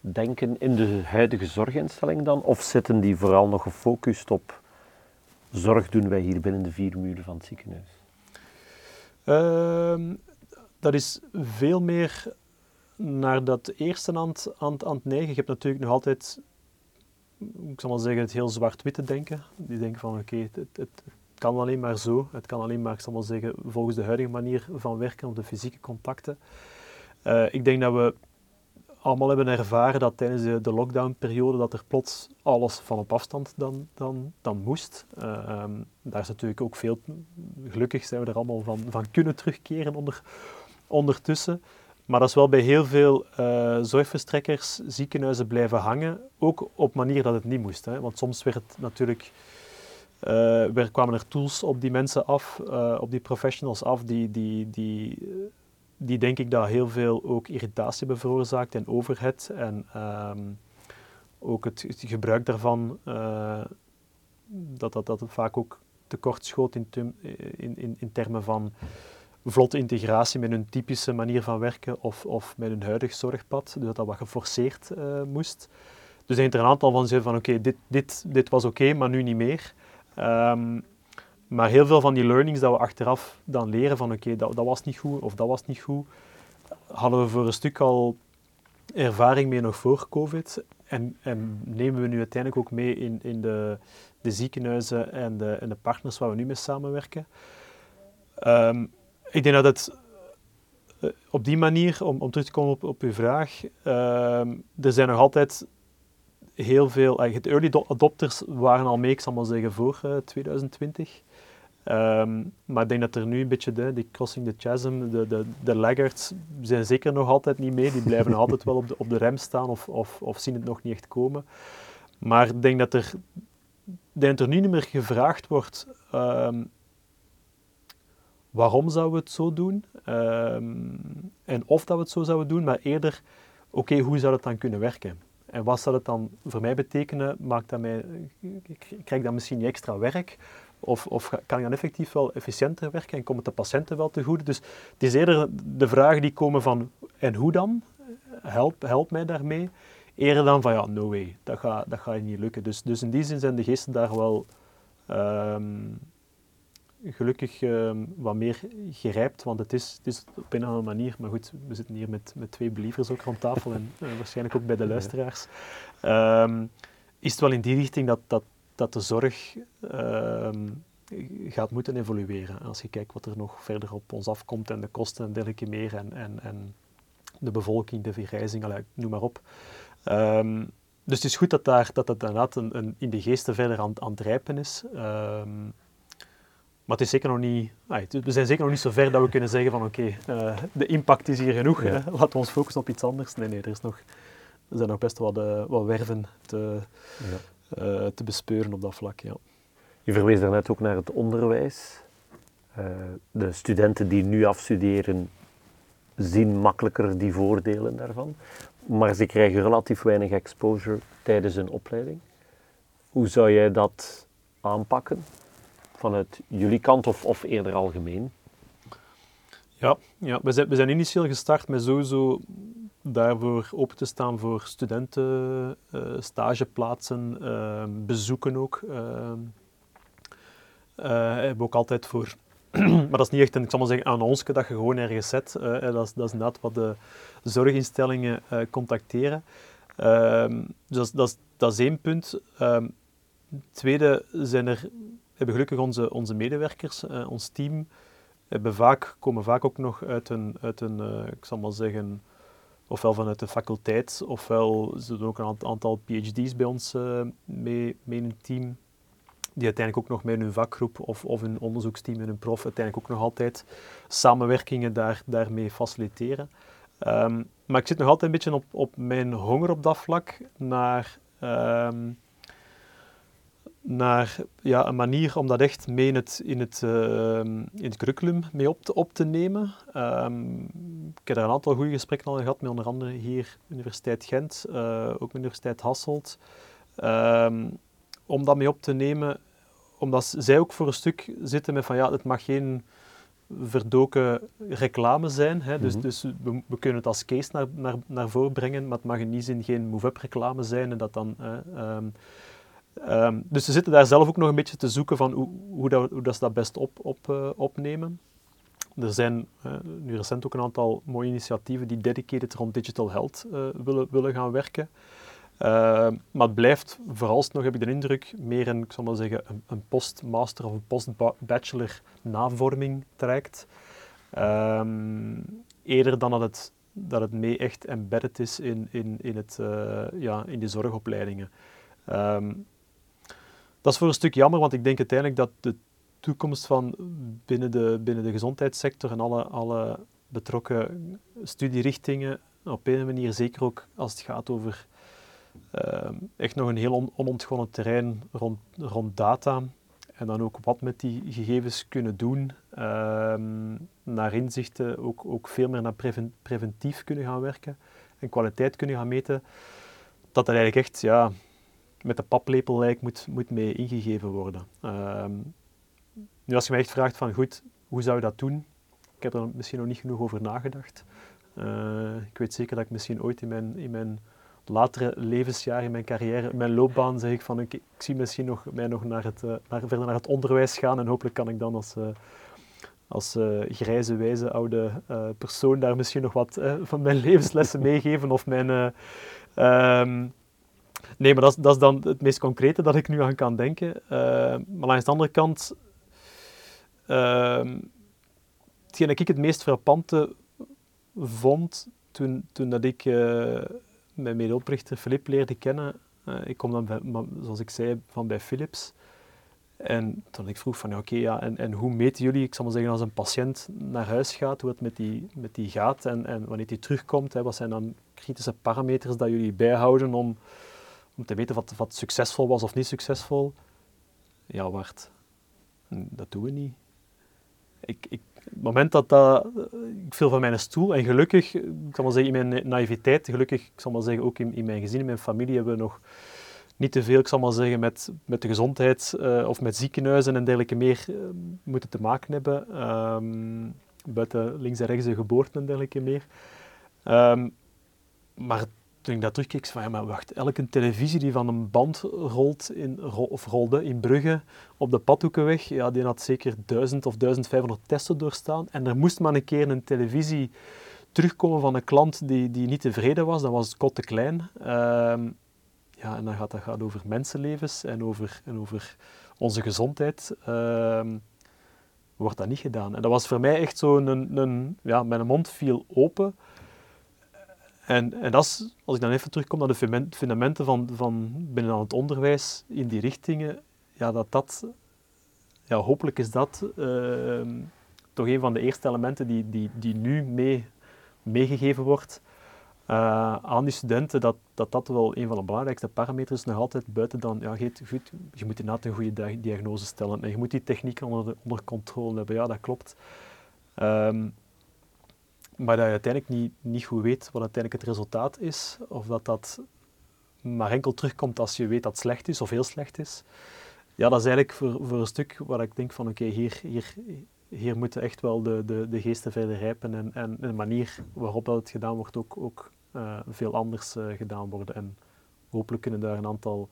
denken in de huidige zorginstelling dan? Of zitten die vooral nog gefocust op zorg doen wij hier binnen de vier muren van het ziekenhuis? Uh, dat is veel meer naar dat eerste aan, aan, aan het neigen. Je hebt natuurlijk nog altijd, ik zal maar zeggen, het heel zwart-witte denken. Die denken van oké, het, het, kan alleen maar zo. Het kan alleen maar, ik zal maar zeggen, volgens de huidige manier van werken, op de fysieke contacten. Uh, ik denk dat we allemaal hebben ervaren dat tijdens de, de lockdown-periode dat er plots alles van op afstand dan, dan, dan moest. Uh, um, daar is natuurlijk ook veel, gelukkig zijn we er allemaal van, van kunnen terugkeren onder, ondertussen. Maar dat is wel bij heel veel uh, zorgverstrekkers, ziekenhuizen blijven hangen, ook op manier dat het niet moest. Hè. Want soms werd het natuurlijk er kwamen er tools op die mensen af, op die professionals af, die, die, die, die denk ik dat heel veel ook irritatie hebben veroorzaakt en overhead. En um, ook het, het, gebruik daarvan, uh, dat, dat, dat vaak ook tekort schoot in, in, in, termen van vlotte integratie met hun typische manier van werken of, of met hun huidig zorgpad. Dus dat dat wat geforceerd moest. Dus er er een aantal van zeiden van oké, dit, dit, dit was oké, maar nu niet meer. Um, maar heel veel van die learnings dat we achteraf dan leren van oké, dat, dat was niet goed of dat was niet goed, hadden we voor een stuk al ervaring mee nog voor COVID. En, en nemen we nu uiteindelijk ook mee in, in de, de ziekenhuizen en de, en de partners waar we nu mee samenwerken. Um, ik denk dat het uh, op die manier, om, om terug te komen op, op uw vraag, um, er zijn nog altijd heel veel, de early adopters waren al mee, ik zal maar zeggen, voor uh, 2020. Um, maar ik denk dat er nu een beetje de, die crossing the chasm, de, de, de laggards zijn zeker nog altijd niet mee. Die blijven altijd wel op de, op de rem staan of, of, of zien het nog niet echt komen. Maar ik denk dat er, dat er nu niet meer gevraagd wordt um, waarom zouden we het zo doen um, en of dat we het zo zouden doen, maar eerder, oké, hoe zou het dan kunnen werken? En wat zou het dan voor mij betekenen? Maakt dat mij, krijg ik dan misschien niet extra werk? Of, of kan ik dan effectief wel efficiënter werken en komt het de patiënten wel te goede? Dus het is eerder de vragen die komen van en hoe dan? Help, help mij daarmee. Eerder dan van ja, no way, dat gaat dat ga niet lukken. Dus, dus in die zin zijn de geesten daar wel um, gelukkig um, wat meer gerijpt, want het is, het is op een of andere manier, maar goed, we zitten hier met, met twee believers ook rond tafel en uh, waarschijnlijk ook bij de luisteraars, um, is het wel in die richting dat, dat, dat de zorg uh, gaat moeten evolueren. Als je kijkt wat er nog verder op ons afkomt en de kosten en dergelijke meer. En, en, en de bevolking, de vergrijzing, allee, noem maar op. Ehm, dus het is goed dat daar, dat, dat inderdaad een, een, in de geesten verder aan, aan het rijpen is. Ehm, maar het is zeker nog niet, we zijn zeker nog niet zo ver dat we kunnen zeggen van oké, eh, de impact is hier genoeg. Laten we ons focussen op iets anders. Nee, nee, er, is nog, er zijn nog best wat, uh, wat werven te, ja. Uh, te bespeuren op dat vlak. Ja. Je verwees daarnet ook naar het onderwijs. de studenten die nu afstuderen zien makkelijker die voordelen daarvan. Maar ze krijgen relatief weinig exposure tijdens hun opleiding. Hoe zou jij dat aanpakken? Vanuit jullie kant of, of eerder algemeen? Ja, ja we, zijn, we zijn initieel gestart met sowieso daarvoor open te staan voor studenten, uh, stageplaatsen, uh, bezoeken ook. Uh, hebben we ook altijd voor [clears throat] maar dat is niet echt een, ik zal maar zeggen, annonce dat je gewoon ergens zet. Uh, dat, is, dat is inderdaad wat de zorginstellingen contacteren. Um, dus dat, is, dat is één punt. Tweede zijn er, hebben gelukkig onze, onze medewerkers, ons team, hebben vaak, komen vaak ook nog uit een, uit een ik zal maar zeggen, ofwel vanuit de faculteit, ofwel ze doen ook een aantal PhD's bij ons mee, mee in het team die uiteindelijk ook nog met hun vakgroep of, of hun onderzoeksteam en hun prof uiteindelijk ook nog altijd samenwerkingen daar, daarmee faciliteren. Um, maar ik zit nog altijd een beetje op, op mijn honger op dat vlak naar, um, naar ja, een manier om dat echt mee in het, in het, uh, in het curriculum mee op te, op te nemen. Um, ik heb daar een aantal goede gesprekken al gehad, met onder andere hier Universiteit Gent, uh, ook Universiteit Hasselt. om dat mee op te nemen omdat zij ook voor een stuk zitten met van ja, het mag geen verdoken reclame zijn. Hè. Dus, mhm. dus we, we, kunnen het als case naar, naar, naar voren brengen, maar het mag in die zin geen move-up reclame zijn. En dat dan, um, um, dus ze zitten daar zelf ook nog een beetje te zoeken van hoe, hoe, dat, hoe dat ze dat best op, op, uh, opnemen. Er zijn uh, nu recent ook een aantal mooie initiatieven die dedicated rond digital health uh, willen, willen gaan werken. Uh, maar het blijft vooralsnog, heb ik de indruk, meer een, ik zal maar zeggen, een, een post-master of een post-bachelor navorming trekt. Um, eerder dan dat het, dat het mee echt embedded is in, in, in, het, ja, in de zorgopleidingen. Dat is voor een stuk jammer, want ik denk uiteindelijk dat de toekomst van binnen de, binnen de gezondheidssector en alle, alle betrokken studierichtingen op een manier, zeker ook als het gaat over uh, echt nog een heel on onontgonnen terrein rond, rond data. En dan ook wat met die gegevens kunnen doen. Uh, naar inzichten, ook, ook veel meer naar preventief kunnen gaan werken. En kwaliteit kunnen gaan meten. Dat dat eigenlijk echt ja, met de paplepel lijkt moet, moet mee ingegeven worden. Uh, nu als je mij echt vraagt van goed, hoe zou je dat doen? Ik heb er misschien nog niet genoeg over nagedacht. Uh, ik weet zeker dat ik misschien ooit in mijn, in mijn latere levensjaren in mijn carrière, mijn loopbaan, zeg ik van ik, zie misschien nog, mij nog naar het, uh, naar, verder naar het onderwijs gaan en hopelijk kan ik dan als, uh, als grijze, wijze oude persoon daar misschien nog wat van mijn [laughs] levenslessen meegeven of mijn... Um, nee, maar dat, is dan het meest concrete dat ik nu aan kan denken. maar aan de andere kant, ehm, hetgeen dat ik het meest frappante vond toen, toen dat ik mijn medeoprichter Filip leerde kennen. Uh, ik kom dan, zoals ik zei, van bij Philips. En toen ik vroeg van, oké, ja, en, en hoe meten jullie, ik zal maar zeggen, als een patiënt naar huis gaat, hoe het met die, met die gaat en, en wanneer die terugkomt, wat zijn dan kritische parameters dat jullie bijhouden om, om te weten wat, wat succesvol was of niet succesvol? Ja, wacht, dat doen we niet. Ik, ik, het moment dat dat, ik viel van mijn stoel en gelukkig, ik zal maar zeggen in mijn naïviteit, gelukkig, ik zal maar zeggen ook in, in mijn gezin, in mijn familie hebben we nog niet te veel, ik zal maar zeggen, met, met de gezondheid uh, of met ziekenhuizen en dergelijke meer uh, moeten te maken hebben. Um, buiten links en rechts de geboorte en dergelijke meer. Um, maar toen ik dat terugkeek, van ja, maar wacht, elke televisie die van een band rolt in, of rolde in Brugge op de Padhoekenweg, ja, die had zeker 1000 of 1500 testen doorstaan. En er moest maar een keer een televisie terugkomen van een klant die, die niet tevreden was, dat was kot te klein. Ehm, ja, en dan gaat dat gaat over mensenlevens en over, en over onze gezondheid. Um, wordt dat niet gedaan. En dat was voor mij echt zo een, een ja, mijn mond viel open. En, en dat als ik dan even terugkom naar de fundamenten van, van binnen het onderwijs in die richtingen, ja, dat dat, ja, hopelijk is dat ehm, toch een van de eerste elementen die, die, die nu mee, meegegeven wordt uh, aan die studenten, dat, dat dat wel een van de belangrijkste parameters nog altijd buiten dan, ja, je, goed, je moet inderdaad een goede diagnose stellen en je moet die techniek onder, onder controle hebben, ja, dat klopt. Um, maar dat je uiteindelijk niet, niet goed weet wat uiteindelijk het resultaat is, of dat dat maar enkel terugkomt als je weet dat het slecht is of heel slecht is. Ja, dat is eigenlijk voor, voor een stuk waar ik denk van oké, hier, hier, hier moeten echt wel de, de, de geesten verder rijpen en, en de manier waarop dat het gedaan wordt ook, ook uh, veel anders uh, gedaan worden. En hopelijk kunnen daar een aantal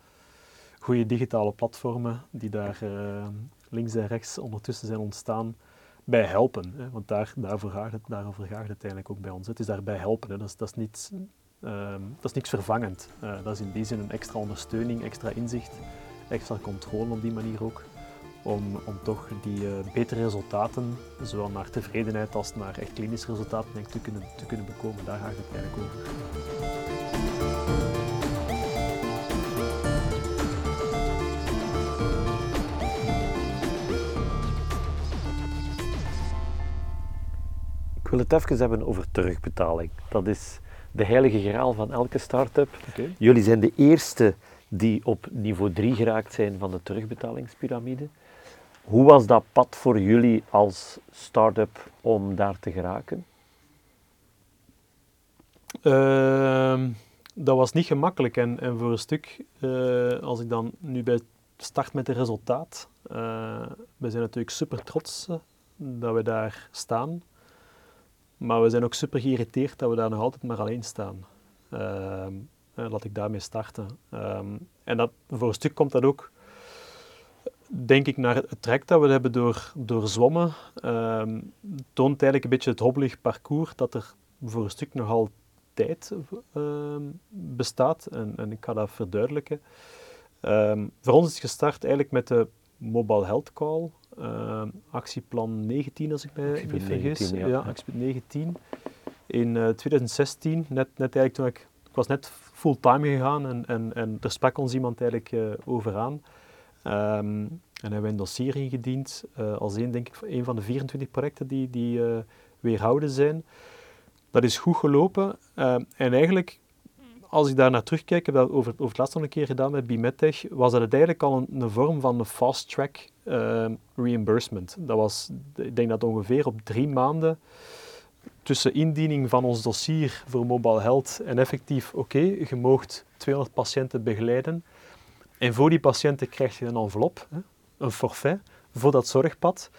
goede digitale platformen die daar uh, links en rechts ondertussen zijn ontstaan, bij helpen. Hè? Want daar, daarvoor gaat het, daarover gaat het uiteindelijk ook bij ons. Het is daarbij helpen. Hè? Dat, is, dat, is niet, um, dat is niks vervangend. dat is in die zin een extra ondersteuning, extra inzicht, extra controle op die manier ook om, om toch die uh, betere resultaten, zowel naar tevredenheid als naar echt klinische resultaten, denk te, kunnen, te kunnen bekomen. Daar gaat het eigenlijk over. Ik wil het even hebben over terugbetaling. Dat is de heilige graal van elke start-up. Okay. Jullie zijn de eerste die op niveau 3 geraakt zijn van de terugbetalingspyramide. Hoe was dat pad voor jullie als start-up om daar te geraken? Uh, dat was niet gemakkelijk en, en voor een stuk, uh, als ik dan nu bij start met het resultaat, uh, we zijn natuurlijk super trots uh, dat we daar staan, maar we zijn ook super geïrriteerd dat we daar nog altijd maar alleen staan. Ehm, laat ik daarmee starten. Ehm, en dat, voor een stuk komt dat ook denk ik naar het trek dat we hebben door, doorzwommen, um, toont eigenlijk een beetje het hobbelig parcours dat er voor een stuk nogal tijd bestaat. En, en, ik ga dat verduidelijken. Voor ons is gestart eigenlijk met de Mobile Health Call, actieplan 19 als ik mij niet vergis. Ja, ja, actieplan 19. In uh, eh, 2016, net, net eigenlijk toen ik, ik was net fulltime gegaan en, en, en er sprak ons iemand eigenlijk uh, over aan. Um, en hebben we een dossier ingediend als een, denk ik, een van de 24 projecten die, die weerhouden zijn. Dat is goed gelopen. Uh, en eigenlijk, als ik daar naar terugkijk, heb dat over, over het laatste nog een keer gedaan met Bimettech, was dat eigenlijk al een, een vorm van een fast-track reimbursement. Dat was, ik denk dat ongeveer op drie maanden tussen indiening van ons dossier voor Mobile Health en effectief, oké, je moogt 200 patiënten begeleiden. En voor die patiënten krijg je een envelop, een forfait, voor dat zorgpad.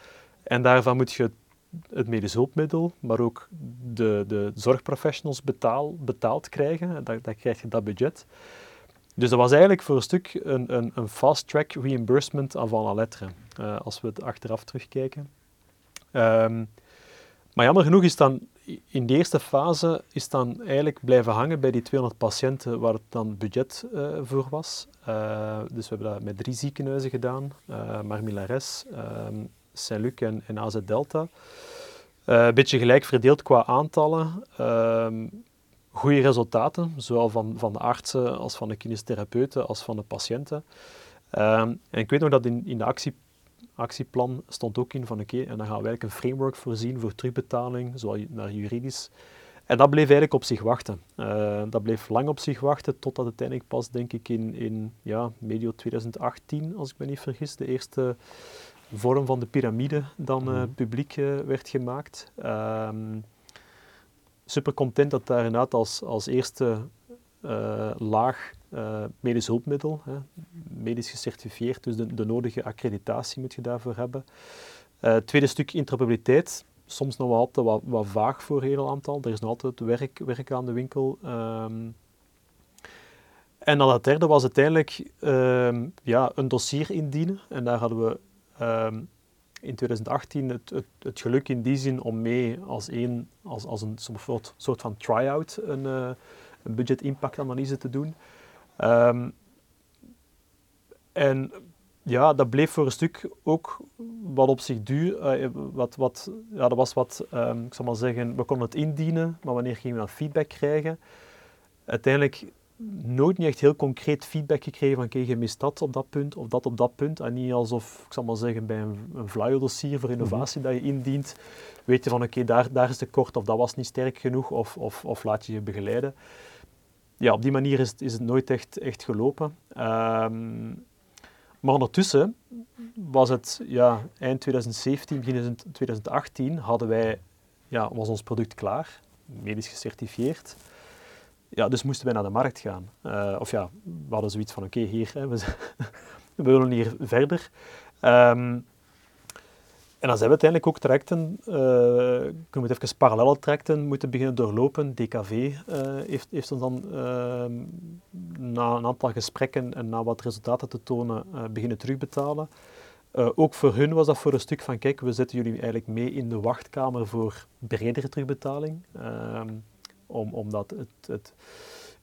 En daarvan moet je het medisch hulpmiddel, maar ook de, de zorgprofessionals betaal, betaald krijgen. Dan, krijg je dat budget. Dus dat was eigenlijk voor een stuk een, een, een fast-track reimbursement avant la lettre, uh, als we het achteraf terugkijken. Um, maar jammer genoeg is dan in de eerste fase is dan eigenlijk blijven hangen bij die 200 patiënten waar het dan budget uh, voor was. Uh, dus we hebben dat met drie ziekenhuizen gedaan, uh, Marmilares, um, Saint-Luc en, en AZ Delta. een beetje gelijk verdeeld qua aantallen. Ehm, goede resultaten, zowel van, van de artsen als van de kinestherapeuten als van de patiënten. Um, en ik weet nog dat in, in de actie actieplan stond ook in van oké, en dan gaan we eigenlijk een framework voorzien voor terugbetaling, zowel naar juridisch. En dat bleef eigenlijk op zich wachten. Uh, dat bleef lang op zich wachten, totdat uiteindelijk pas, denk ik, in, in ja, medio 2018, als ik me niet vergis, de eerste vorm van de piramide dan uh, publiek uh, werd gemaakt. Um, super content dat daar inderdaad als, als eerste laag uh, medisch hulpmiddel, hè, medisch gecertificeerd, dus de, de, nodige accreditatie moet je daarvoor hebben. Tweede stuk interoperabiliteit, soms nog wel altijd wat, wat, vaag voor een heel aantal. Er is nog altijd werk, werk aan de winkel. Um, en dan het derde was uiteindelijk um, ja, een dossier indienen. En daar hadden we um, in 2018 het, het, het, geluk in die zin om mee als, een, als, als een soort, soort van try-out een, uh, een budget-impact-analyse te doen. Um, en ja, dat bleef voor een stuk ook wat op zich duur. Uh, wat, wat, ja, dat was wat, um, ik zal maar zeggen, we konden het indienen, maar wanneer gingen we dan feedback krijgen? uiteindelijk nooit niet echt heel concreet feedback gekregen van kijk, je mist dat op dat punt of dat op dat punt. En niet alsof, ik zal maar zeggen, bij een, een flyer-dossier voor innovatie dat je indient, weet je van oké, daar, daar is tekort of dat was niet sterk genoeg of, of, of laat je je begeleiden. Ja, op die manier is, is het nooit echt, echt gelopen. Ehm, maar ondertussen was het ja, eind 2017, begin 2018 hadden wij, ja, was ons product klaar, medisch gecertificeerd. Ja, dus moesten wij naar de markt gaan. Uh, of ja, we hadden zoiets van, oké, hier, hè, we, [laughs] we, willen hier verder. Um, en dan zijn we uiteindelijk ook trajecten, uh, ik noem het even parallele trajecten, moeten beginnen doorlopen. DKV eh, heeft, heeft ons dan uh, na een aantal gesprekken en na wat resultaten te tonen beginnen terugbetalen. ook voor hun was dat voor een stuk van, kijk, we zetten jullie eigenlijk mee in de wachtkamer voor bredere terugbetaling. Ehm, om, omdat het, het,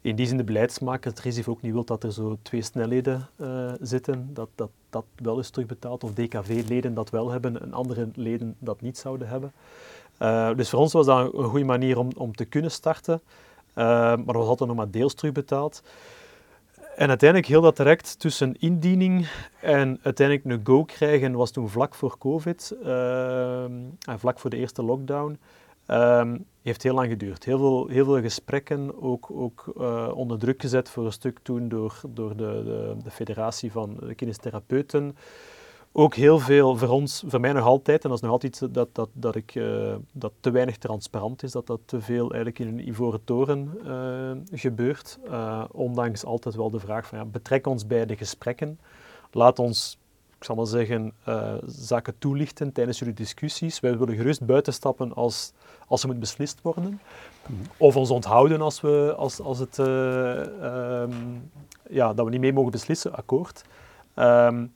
in die zin de beleidsmaker het risico ook niet wil dat er zo twee snelheden uh, zitten, dat, dat dat wel is terugbetaald, of DKV-leden dat wel hebben en andere leden dat niet zouden hebben. Uh, dus voor ons was dat een goede manier om, om te kunnen starten, uh, maar dat was altijd nog maar deels terugbetaald. En uiteindelijk heel dat direct tussen indiening en uiteindelijk een go krijgen was toen vlak voor COVID, en vlak voor de eerste lockdown. Um, heeft heel lang geduurd. Heel veel, heel veel gesprekken, ook, ook uh, onder druk gezet voor een stuk toen door, door de, de, de federatie van kinestherapeuten. Ook heel veel voor ons, voor mij nog altijd, en dat is nog altijd dat, dat, dat, ik, uh, dat te weinig transparant is, dat dat te veel eigenlijk in een ivoren toren uh, gebeurt. ondanks altijd wel de vraag van ja, betrek ons bij de gesprekken. Laat ons ik zal maar zeggen, zaken toelichten tijdens jullie discussies. Wij willen gerust buitenstappen als, als er moet beslist worden. Of ons onthouden als, we, als, als het, uh, um, ja, dat we niet mee mogen beslissen, akkoord. Um,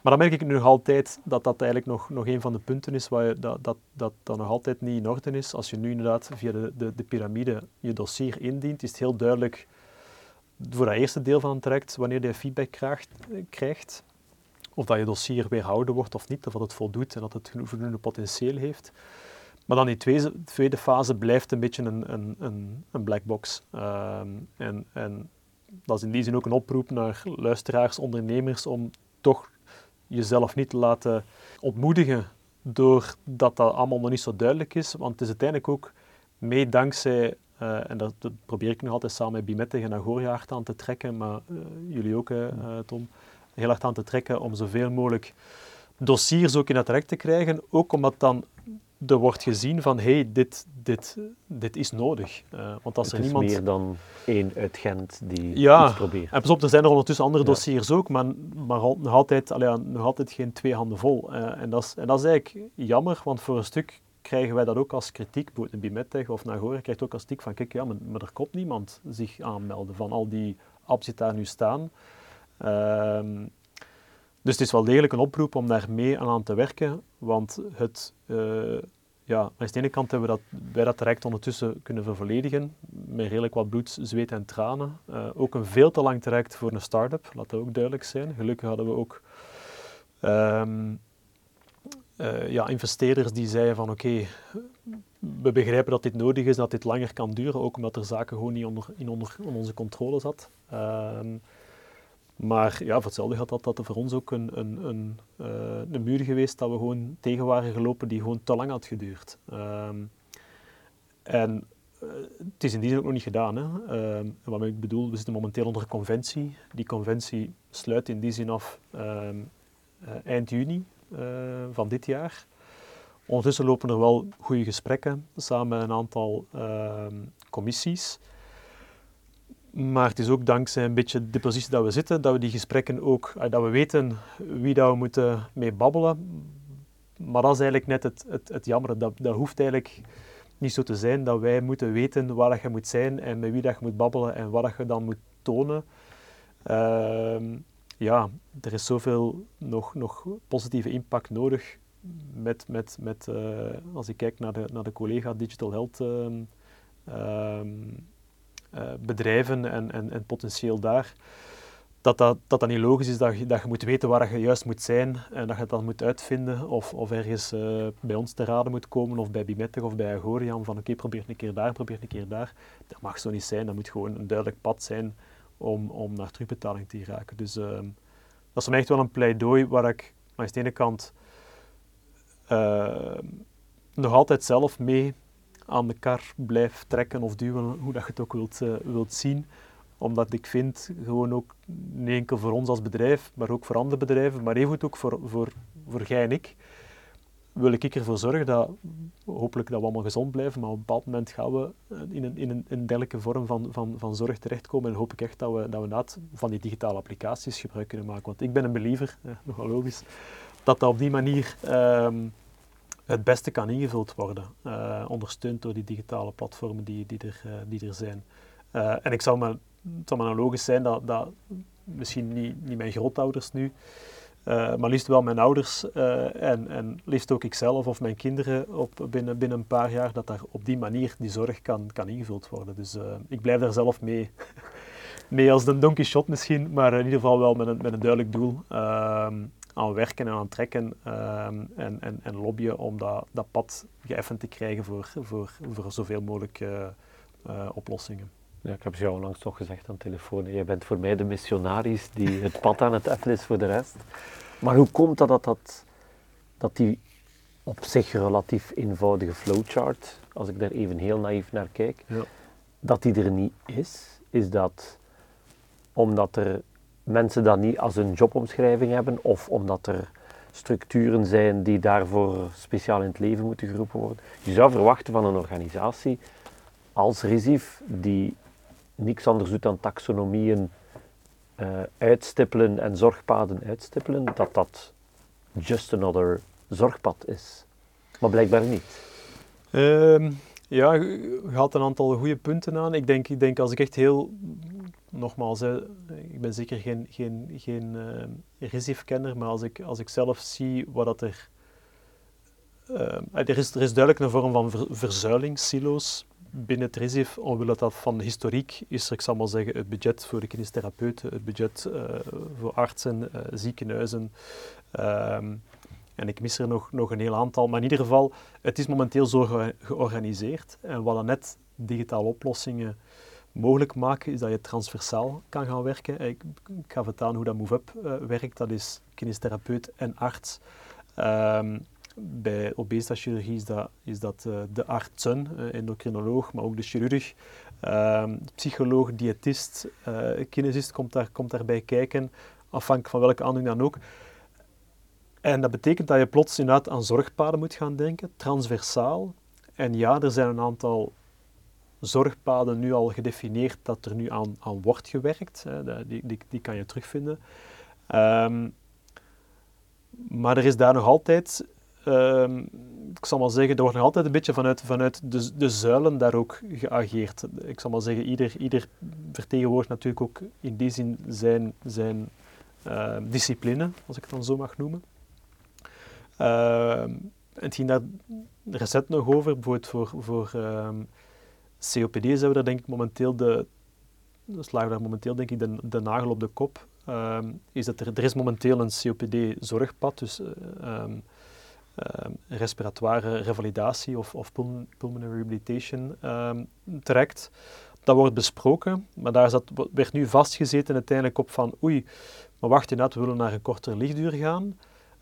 maar dan merk ik nu nog altijd dat dat eigenlijk nog, nog een van de punten is waar je, dat, dat, dat, nog altijd niet in orde is. Als je nu inderdaad via de, de, de piramide je dossier indient, is het heel duidelijk voor dat eerste deel van het traject, wanneer je feedback krijgt, krijgt of dat je dossier weerhouden wordt of niet, of dat het voldoet en dat het voldoende potentieel heeft. Maar dan die tweede, tweede fase blijft een beetje een, een, een, een black box. Ehm, en, en dat is in die zin ook een oproep naar luisteraars, ondernemers, om toch jezelf niet te laten ontmoedigen doordat dat allemaal nog niet zo duidelijk is. Want het is uiteindelijk ook mee dankzij, uh, en dat, probeer ik nog altijd samen met Bimette en Agoria aan te trekken, maar uh, jullie ook, uh, Tom, heel hard aan te trekken om zoveel mogelijk dossiers ook in het traject te krijgen. Ook omdat dan er wordt gezien van, hé, hey, dit, dit, dit is nodig. Uh, want als het er niemand... is meer dan één uit Gent die ja, iets probeert. en pas op, er zijn er ondertussen andere dossiers ook, maar, maar nog, altijd, allee, nog altijd geen twee handen vol. Uh, en, dat is, en dat is eigenlijk jammer, want voor een stuk krijgen wij dat ook als kritiek. Bijvoorbeeld Bimettech of Nagore krijgt ook als kritiek van, kijk, ja, maar, maar er komt niemand zich aanmelden van al die apps die daar nu staan. Um, dus het is wel degelijk een oproep om daar mee aan te werken, want het, uh, ja, aan de ene kant hebben we dat, wij dat traject ondertussen kunnen vervolledigen, met redelijk wat bloed, zweet en tranen. Uh, ook een veel te lang traject voor een start-up, laat dat ook duidelijk zijn. Gelukkig hadden we ook um, uh, ja, investeerders die zeiden van oké, we begrijpen dat dit nodig is, dat dit langer kan duren, ook omdat er zaken gewoon niet onder, in, onder, onze controle zat. Um, maar ja, voor hetzelfde had dat, dat voor ons ook een, een, een, uh, een muur geweest dat we gewoon tegen waren gelopen die gewoon te lang had geduurd. Um, en uh, het is in die zin ook nog niet gedaan. Hè. Uh, wat ik bedoel, we zitten momenteel onder een conventie. Die conventie sluit in die zin af ehm, eh, eind juni van dit jaar. Ondertussen lopen er wel goede gesprekken samen met een aantal ehm, commissies. Maar het is ook dankzij een beetje de positie dat we zitten, dat we die gesprekken ook, eh, dat we weten wie dat we moeten mee babbelen. Maar dat is eigenlijk net het, het, het jammer. Dat, dat hoeft eigenlijk niet zo te zijn dat wij moeten weten waar dat je moet zijn en met wie dat je moet babbelen en wat dat je dan moet tonen. Uh, ja, er is zoveel nog, nog positieve impact nodig met, met, met uh, als ik kijk naar de, naar de collega Digital Health uh, uh, bedrijven en, en, en, potentieel daar. dat dat, dat niet logisch is dat je, dat je moet weten waar je juist moet zijn en dat je dat moet uitvinden of, of ergens uh, bij ons te raden moet komen of bij Bimettig of bij Agorian van oké, okay, probeer een keer daar, probeer een keer daar. Dat mag zo niet zijn, dat moet gewoon een duidelijk pad zijn om, om naar terugbetaling te geraken. Dus uh, dat is voor mij echt wel een pleidooi waar ik aan de ene kant uh, nog altijd zelf mee aan de kar blijf trekken of duwen, hoe dat je het ook wilt, uh, wilt zien omdat ik vind, gewoon ook niet enkel voor ons als bedrijf, maar ook voor andere bedrijven, maar even ook voor, voor, voor jij en ik, wil ik ervoor zorgen dat, hopelijk dat we allemaal gezond blijven, maar op een bepaald moment gaan we in een, in een, een dergelijke vorm van, van, van zorg terechtkomen en hoop ik echt dat we, dat we inderdaad van die digitale applicaties gebruik kunnen maken. Want ik ben een believer, eh, nogal logisch, dat dat op die manier um, het beste kan ingevuld worden, uh, ondersteund door die digitale platformen die, die, er, uh, die er zijn. Uh, en ik zou me het zou maar nou logisch zijn dat, dat misschien niet, niet mijn grootouders nu, maar liefst wel mijn ouders en, en liefst ook ikzelf of mijn kinderen op, binnen, binnen een paar jaar, dat daar op die manier die zorg kan, kan ingevuld worden. Dus ik blijf daar zelf mee, [laughs] mee als de Don Quixote misschien, maar in ieder geval wel met een, met een duidelijk doel ehm, aan werken en aan trekken ehm, en, en, en lobbyen om dat, dat pad geëffend te krijgen voor, voor, voor zoveel mogelijk oplossingen. Ja, ik heb jou onlangs toch gezegd aan de telefoon. Jij bent voor mij de missionaris die het pad aan het effen is voor de rest. Maar hoe komt dat dat, dat, dat die op zich relatief eenvoudige flowchart, als ik daar even heel naïef naar kijk, ja. dat die er niet is? Is dat omdat er mensen dat niet als een jobomschrijving hebben of omdat er structuren zijn die daarvoor speciaal in het leven moeten geroepen worden? Je zou verwachten van een organisatie als RISIF die niks anders doet dan taxonomieën uh, uitstippelen en zorgpaden uitstippelen, dat dat just another zorgpad is. Maar blijkbaar niet. Um, ja, je haalt een aantal goede punten aan. Ik denk, ik denk als ik echt heel, nogmaals, ik ben zeker geen, geen, geen uh, RISIF-kenner, maar als ik, als ik zelf zie wat dat er... Uh, er, is, er is duidelijk een vorm van ver, verzuiling, silo's binnen het RISIF, omwille dat van historiek is er, ik zal maar zeggen, het budget voor de kinestherapeuten, het budget voor artsen, ziekenhuizen. Um, en ik mis er nog, nog een heel aantal. Maar in ieder geval, het is momenteel zo ge georganiseerd. En wat dan net digitale oplossingen mogelijk maken, is dat je transversaal kan gaan werken. Ik, ik ga vertellen hoe dat MoveUp uh, werkt. Dat is kinestherapeut en arts. Um, bij obesitas-chirurgie is dat, is dat uh, de artsen, uh, endocrinoloog, maar ook de chirurg, uh, psycholoog, diëtist, kinesist komt, daar, komt daarbij kijken, afhankelijk van welke aandoening dan ook. En dat betekent dat je plots inderdaad aan zorgpaden moet gaan denken, transversaal. En ja, er zijn een aantal zorgpaden nu al gedefinieerd dat er nu aan, aan wordt gewerkt. Hè, die, die, die kan je terugvinden. Um, maar er is daar nog altijd uh, ik zal maar zeggen, er wordt nog altijd een beetje vanuit, vanuit de, zuilen daar ook geageerd. Ik zal maar zeggen, ieder, ieder vertegenwoordigt natuurlijk ook in die zin zijn, zijn uh, discipline, als ik het dan zo mag noemen. Het ging daar recent nog over, bijvoorbeeld voor, voor ehm, COPD zijn daar denk ik momenteel de, daar momenteel denk ik de, de nagel op de kop. is dat er, er is momenteel een COPD-zorgpad, dus uh, uh, respiratoire revalidatie of, of pulmonary rehabilitation trekt. Dat wordt besproken, maar daar zat, werd nu vastgezeten uiteindelijk op van oei, maar wacht inderdaad, we willen naar een kortere lichtduur gaan.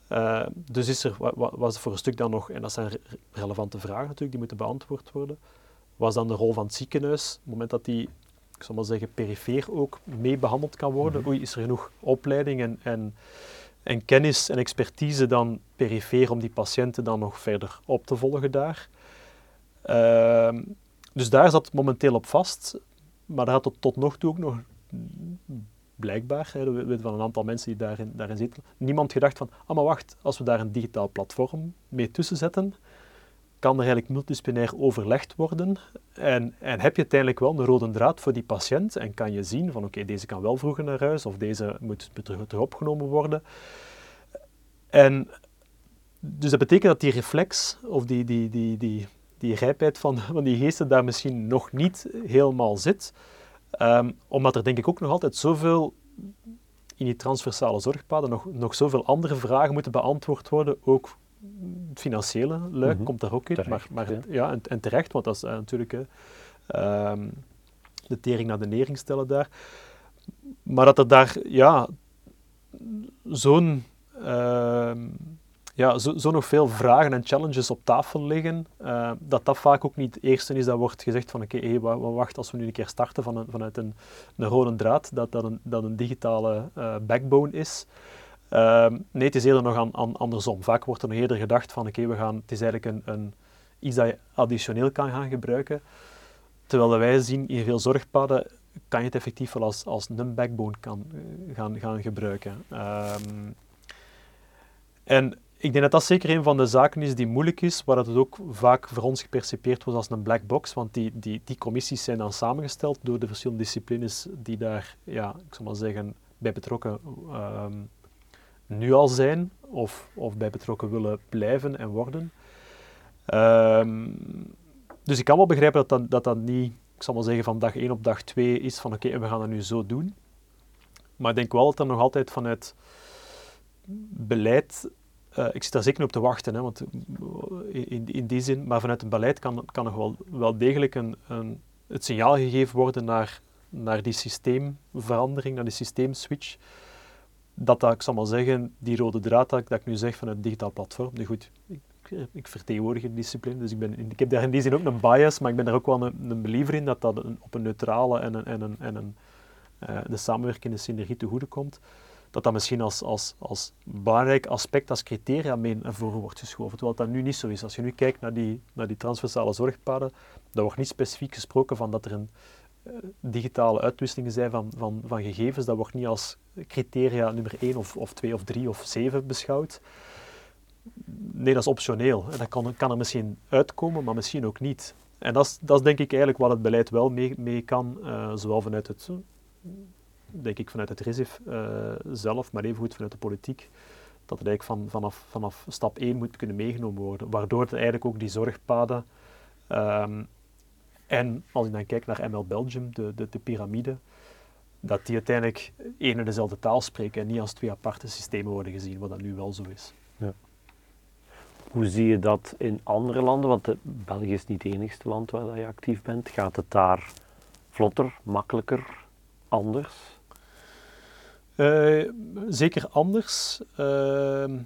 Uh, dus is er, was voor een stuk dan nog, en dat zijn relevante vragen natuurlijk, die moeten beantwoord worden, was dan de rol van het ziekenhuis, op het moment dat die, ik zal maar zeggen, perifeer ook mee behandeld kan worden. Mhm. Oei, is er genoeg opleiding en, en en kennis en expertise dan perifeer om die patiënten dan nog verder op te volgen daar. Uh, dus daar zat het momenteel op vast, maar daar had het tot nog toe ook nog blijkbaar, hè, we weten van een aantal mensen die daarin, daarin zitten, niemand gedacht van, ah maar wacht, als we daar een digitaal platform mee tussen zetten, kan er eigenlijk multidisciplinair overlegd worden en, en heb je uiteindelijk wel een rode draad voor die patiënt en kan je zien van oké, deze kan wel vroeger naar huis of deze moet terug, terug opgenomen worden. En dus dat betekent dat die reflex of die, die, die, die, die rijpheid van, van die geesten daar misschien nog niet helemaal zit. Um, omdat er denk ik ook nog altijd zoveel in die transversale zorgpaden nog, nog zoveel andere vragen moeten beantwoord worden, ook het financiële luik Mhm. komt daar ook in, Terecht, maar, maar ja. ja, en, en terecht, want dat is eh, natuurlijk ehm, de tering naar de nering stellen daar. Maar dat er daar ja, zo'n ehm, ja, zo, zo nog veel vragen en challenges op tafel liggen, eh, dat dat vaak ook niet het eerste is dat wordt gezegd van oké, hey, wa- wa- wacht, als we nu een keer starten van een, vanuit een, een rode draad, dat dat een, dat een digitale eh, backbone is. Ehm, nee, het is eerder nog aan, aan, andersom. Vaak wordt er nog eerder gedacht van oké, we gaan, het is eigenlijk een, een, iets dat je additioneel kan gaan gebruiken. Terwijl dat wij zien in veel zorgpaden kan je het effectief wel als, als een backbone kan, eh, gaan, gaan gebruiken. Ehm, en ik denk dat dat zeker een van de zaken is die moeilijk is, waar het ook vaak voor ons gepercipieerd wordt als een black box, want die, die, die commissies zijn dan samengesteld door de verschillende disciplines die daar, ja, ik zal maar zeggen, bij betrokken ehm, nu al zijn of, of bij betrokken willen blijven en worden. Ehm, dus ik kan wel begrijpen dat dat, dat dat niet, ik zal maar zeggen, van dag 1 op dag 2 is van oké, we gaan dat nu zo doen. Maar ik denk wel dat er nog altijd vanuit beleid, eh, ik zit daar zeker op te wachten, hè, want eh, in, in die zin, maar vanuit het beleid kan, kan nog wel, wel degelijk een, een, het signaal gegeven worden naar, naar die systeemverandering, naar die systeemswitch. Dat dat, ik zal maar zeggen, die rode draad dat, ik- dat ik nu zeg van het digitaal platform. Nu goed, ik, ik vertegenwoordig een discipline, dus ik, ben, ik heb daar in die zin ook een bias, maar ik ben er ook wel een, een believer in dat dat op een neutrale en, een, en, een, en een, eh, de samenwerkende synergie te goede komt dat dat misschien als, als, als belangrijk aspect, als criteria mee naar voren wordt geschoven. Terwijl dat nu niet zo is. Als je nu kijkt naar die, naar die transversale zorgpaden, dan wordt niet specifiek gesproken van dat er een digitale uitwisselingen zijn van, van, van gegevens. Dat wordt niet als criteria nummer 1 of, of 2 of 3 of 7 beschouwd. Nee, dat is optioneel. En dat kan, kan er misschien uitkomen, maar misschien ook niet. En dat is, dat is denk ik eigenlijk wat het beleid wel mee, mee kan, eh, zowel vanuit het denk ik vanuit het RISIF eh, zelf, maar evengoed vanuit de politiek, dat het eigenlijk van, vanaf, vanaf stap 1 moet kunnen meegenomen worden. Waardoor het eigenlijk ook die zorgpaden ehm, en als ik dan kijk naar ML Belgium, de, de, de piramide, dat die uiteindelijk één en dezelfde taal spreken en niet als twee aparte systemen worden gezien, wat dat nu wel zo is. Hoe zie je dat in andere landen? Want eh, België is niet het enigste land waar dat je actief bent. Gaat het daar vlotter, makkelijker, anders? Eh, zeker anders. Ehm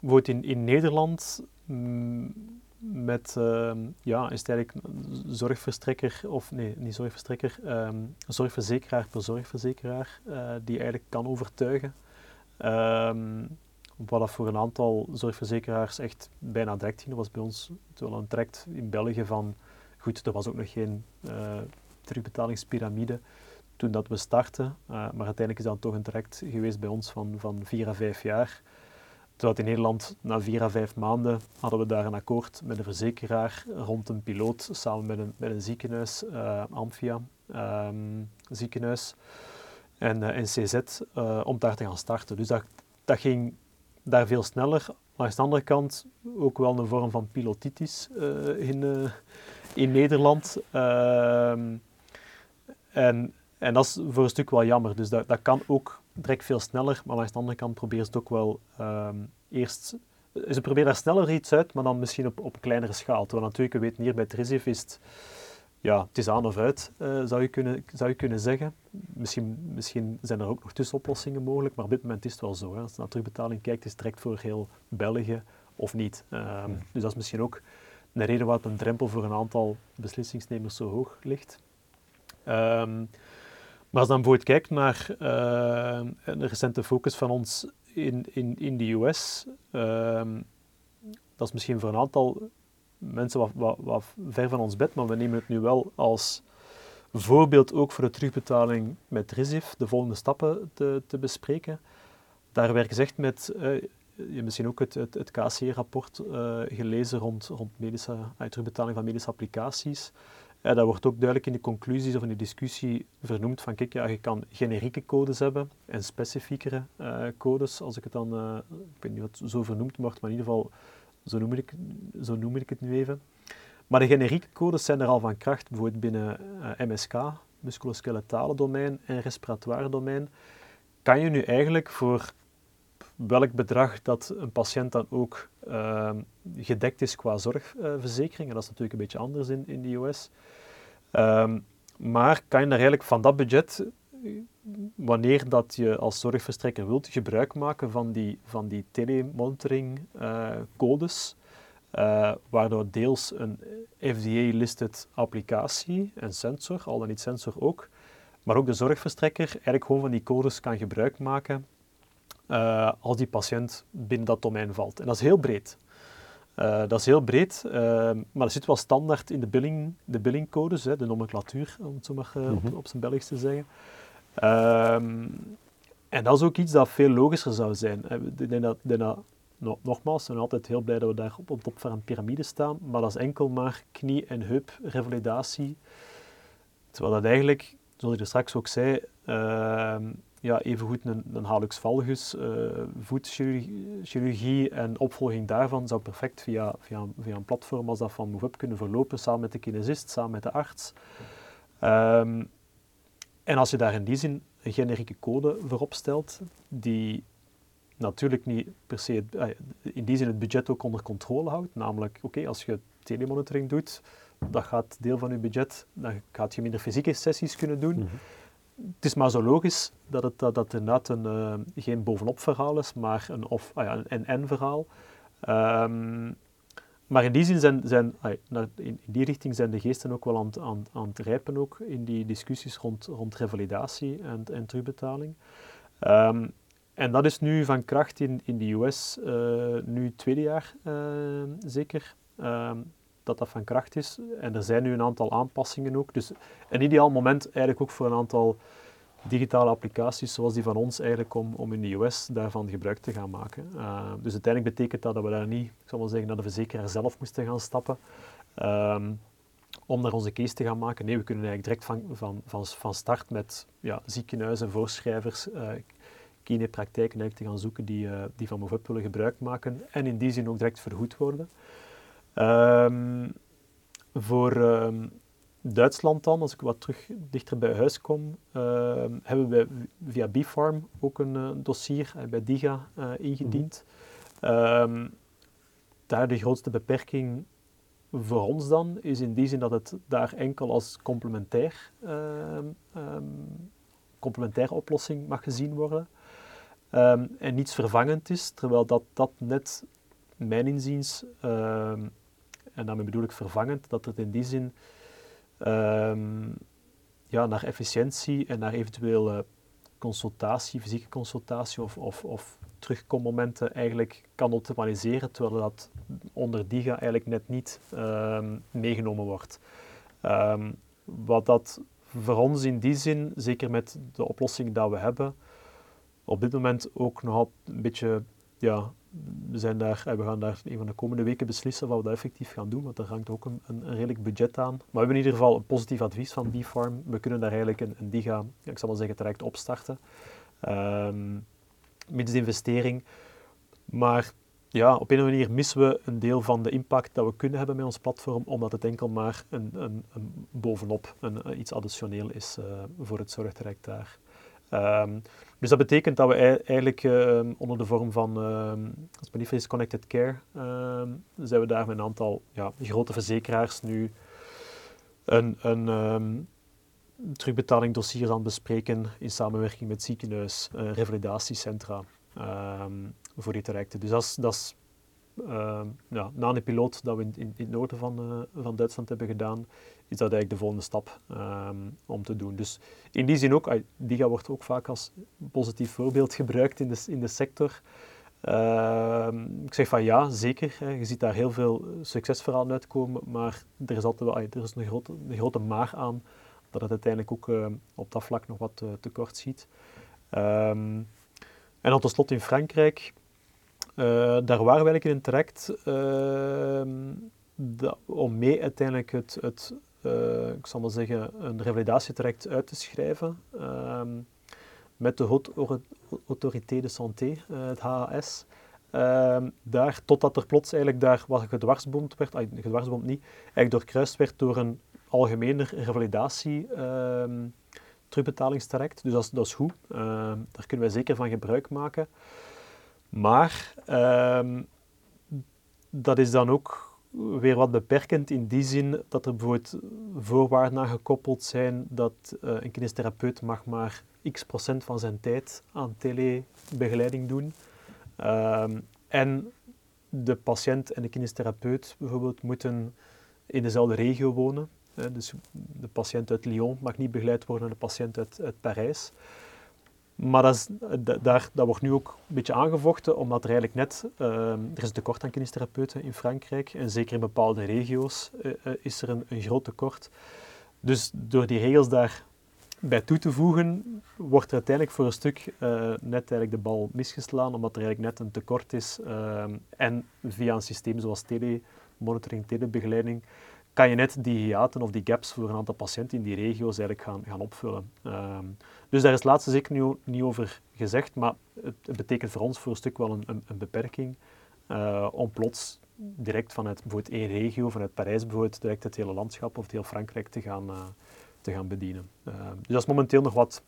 bijvoorbeeld in, in Nederland mm, met, ehm, ja, is eigenlijk zorgverstrekker, of nee, niet zorgverstrekker, ehm, zorgverzekeraar per zorgverzekeraar, eh, die eigenlijk kan overtuigen. Ehm, wat dat voor een aantal zorgverzekeraars echt bijna direct ging. Was bij ons wel een traject in België van, goed, er was ook nog geen eh, terugbetalingspyramide toen dat we startten. Uh, maar uiteindelijk is dat toch een traject geweest bij ons van, van vier à vijf jaar. Terwijl in Nederland na vier à vijf maanden hadden we daar een akkoord met een verzekeraar rond een piloot samen met een, met een ziekenhuis, uh, Amphia um, ziekenhuis en, uh, en CZ, uh, om daar te gaan starten. Dus dat, dat ging daar veel sneller. Aan de andere kant ook wel een vorm van pilotitis in, in Nederland. Ehm, en, en dat is voor een stuk wel jammer. Dus dat, dat kan ook direct veel sneller, maar aan de andere kant probeer ze het ook wel um, eerst... Ze proberen daar sneller iets uit, maar dan misschien op, op een kleinere schaal. Terwijl natuurlijk, we weten hier bij Trisif is het... Ja, het is aan of uit, uh, zou, je kunnen, zou je kunnen zeggen. Misschien, misschien zijn er ook nog tussenoplossingen mogelijk, maar op dit moment is het wel zo. Hè. Als je naar terugbetaling kijkt, is het direct voor heel België of niet. Um, ja. Dus dat is misschien ook een reden waarom een drempel voor een aantal beslissingsnemers zo hoog ligt. Um, maar als dan bijvoorbeeld kijkt naar uh, een recente focus van ons in, in, in de US, um, dat is misschien voor een aantal mensen wat, wat, ver van ons bed, maar we nemen het nu wel als voorbeeld ook voor de terugbetaling met RISIF, de volgende stappen te, te bespreken. Daar werd gezegd met, uh, je hebt misschien ook het, het, het KC-rapport uh, gelezen rond, rond medische, terugbetaling van medische applicaties. Ja, dat wordt ook duidelijk in de conclusies of in de discussie vernoemd van kijk, ja, je kan generieke codes hebben en specifiekere uh, codes, als ik het dan, uh, ik weet niet wat zo vernoemd wordt, maar in ieder geval zo noem, ik, zo noem ik het nu even. Maar de generieke codes zijn er al van kracht, bijvoorbeeld binnen MSK, musculoskeletale domein en respiratoire domein. kan je nu eigenlijk voor welk bedrag dat een patiënt dan ook ehm, gedekt is qua zorgverzekering, en dat is natuurlijk een beetje anders in, in de US, ehm, maar kan je daar eigenlijk van dat budget, wanneer dat je als zorgverstrekker wilt, gebruik maken van die, van die telemonitoring uh, codes, uh, waardoor deels een FDA-listed applicatie en sensor, al dan niet sensor ook, maar ook de zorgverstrekker eigenlijk gewoon van die codes kan gebruik maken uh, als die patiënt binnen dat domein valt. En dat is heel breed. Uh, dat is heel breed, uh, maar dat zit wel standaard in de, billing, de billingcodes, hè, de nomenclatuur, om het zo maar mm -hmm. op, mhm. op, zijn Belgisch te zeggen. Ehm, en dat is ook iets dat veel logischer zou zijn. Ik denk dat, denk dat nogmaals, we zijn altijd heel blij dat we daar op, op top van een piramide staan, maar dat is enkel maar knie- en heuprevalidatie. Terwijl dat eigenlijk, zoals ik er straks ook zei, uh, ja, evengoed een, een hallux valgus, uh, voetchirurgie en opvolging daarvan zou perfect via, via, via een platform als dat van MoveUp kunnen verlopen, samen met de kinesist, samen met de arts. Um, en als je daar in die zin een generieke code voor opstelt, die natuurlijk niet per se eh, in die zin het budget ook onder controle houdt. Namelijk, oké, als je telemonitoring doet, dat gaat deel van je budget, dan gaat je minder fysieke sessies kunnen doen. Mhm. Het is maar zo logisch dat het dat, dat inderdaad een, uh, geen bovenop verhaal is, maar een of, ah ja, een en verhaal. Um, maar in die zin zijn, zijn in die richting zijn de geesten ook wel aan, aan, aan het rijpen ook in die discussies rond, rond revalidatie en, en terugbetaling. Um, en dat is nu van kracht in, in de US, uh, nu tweede jaar uh, zeker, uh, dat dat van kracht is. En er zijn nu een aantal aanpassingen ook. Dus een ideaal moment eigenlijk ook voor een aantal digitale applicaties zoals die van ons eigenlijk om, om in de US daarvan gebruik te gaan maken. dus uiteindelijk betekent dat dat we daar niet, ik zal maar zeggen, naar de verzekeraar zelf moesten gaan stappen. Ehm, om naar onze case te gaan maken. Nee, we kunnen eigenlijk direct van, van, van, van start met ja, ziekenhuizen, voorschrijvers, kinepraktijken eigenlijk te gaan zoeken die, uh, die van MoveUp willen gebruik maken en in die zin ook direct vergoed worden. Um, voor um, Duitsland dan, als ik wat terug dichter bij huis kom, uh, hebben we via BFarm ook een uh, dossier bij DIGA ingediend. Mm -hmm. daar de grootste beperking voor ons dan is in die zin dat het daar enkel als complementair, complementaire oplossing mag gezien worden. En niets vervangend is, terwijl dat, dat net, mijn inziens, en daarmee bedoel ik vervangend, dat het in die zin um, ja, naar efficiëntie en naar eventuele consultatie, fysieke consultatie of, of, of terugkommomenten eigenlijk kan optimaliseren, terwijl dat onder DIGA eigenlijk net niet meegenomen wordt. wat dat voor ons in die zin, zeker met de oplossing die we hebben, op dit moment ook nog altijd een beetje, ja, we, zijn daar, we gaan daar een van de komende weken beslissen wat we dat effectief gaan doen, want daar hangt ook een, een, redelijk budget aan. Maar we hebben in ieder geval een positief advies van B-Farm. We kunnen daar eigenlijk een, een DIGA, ik zal maar zeggen, direct opstarten. Um, de investering. Maar ja, op een of andere manier missen we een deel van de impact dat we kunnen hebben met ons platform, omdat het enkel maar een, een, een bovenop een, iets additioneel is uh, voor het zorgtraject daar. Um, dus dat betekent dat we eigenlijk uh, onder de vorm van, uh, als me niet Connected Care, uh, zijn we daar met een aantal ja, grote verzekeraars nu een, een um, terugbetaling dossier aan bespreken in samenwerking met ziekenhuis, revalidatiecentra voor die trajecten. Dus dat is, dat ja, na een piloot dat we in, in, in het noorden van, uh, van Duitsland hebben gedaan, is dat eigenlijk de volgende stap um, om te doen. Dus in die zin ook, DIGA wordt ook vaak als positief voorbeeld gebruikt in de, in de sector. Uh, ik zeg van ja, zeker. Hè. Je ziet daar heel veel succesverhalen uitkomen, maar er is altijd wel, er is een, grote, een grote aan dat het uiteindelijk ook uh, op dat vlak nog wat uh, tekort ziet. En dan tot slot in Frankrijk, uh, daar waren we eigenlijk in een om mee uiteindelijk het, het uh, ik zal maar zeggen, een revalidatietraject uit te schrijven ehm, met de Haute Autorité de Santé, uh, het HAS. Ehm, daar, totdat er plots eigenlijk daar wat gedwarsboomd werd, gedwarsboomd niet, eigenlijk doorkruist werd door een algemener revalidatie um. Dus dat is, dat is goed. Daar kunnen wij zeker van gebruik maken. Maar dat is dan ook weer wat beperkend in die zin dat er bijvoorbeeld voorwaarden aan gekoppeld zijn dat uh, een kinestherapeut mag maar x procent van zijn tijd aan telebegeleiding doen. Ehm, en de patiënt en de kinestherapeut bijvoorbeeld moeten in dezelfde regio wonen. dus de patiënt uit Lyon mag niet begeleid worden door de patiënt uit, uit Parijs. Maar dat, dat wordt nu ook een beetje aangevochten, omdat er eigenlijk net, uh, er is een tekort aan kinestherapeuten in Frankrijk, en zeker in bepaalde regio's uh, uh, is er een, groot tekort. Dus door die regels daar bij toe te voegen, wordt er uiteindelijk voor een stuk net eigenlijk de bal misgeslaan, omdat er eigenlijk net een tekort is. en via een systeem zoals telemonitoring, telebegeleiding, kan je net die hiaten of die gaps voor een aantal patiënten in die regio's eigenlijk gaan, gaan opvullen. Um, dus daar is het laatste zeker niet, niet over gezegd, maar het, betekent voor ons voor een stuk wel een, een, een beperking uh, om plots direct vanuit bijvoorbeeld één regio, vanuit Parijs bijvoorbeeld, direct het hele landschap of heel Frankrijk te gaan, uh, te gaan bedienen. Uh, dus dat is momenteel nog wat,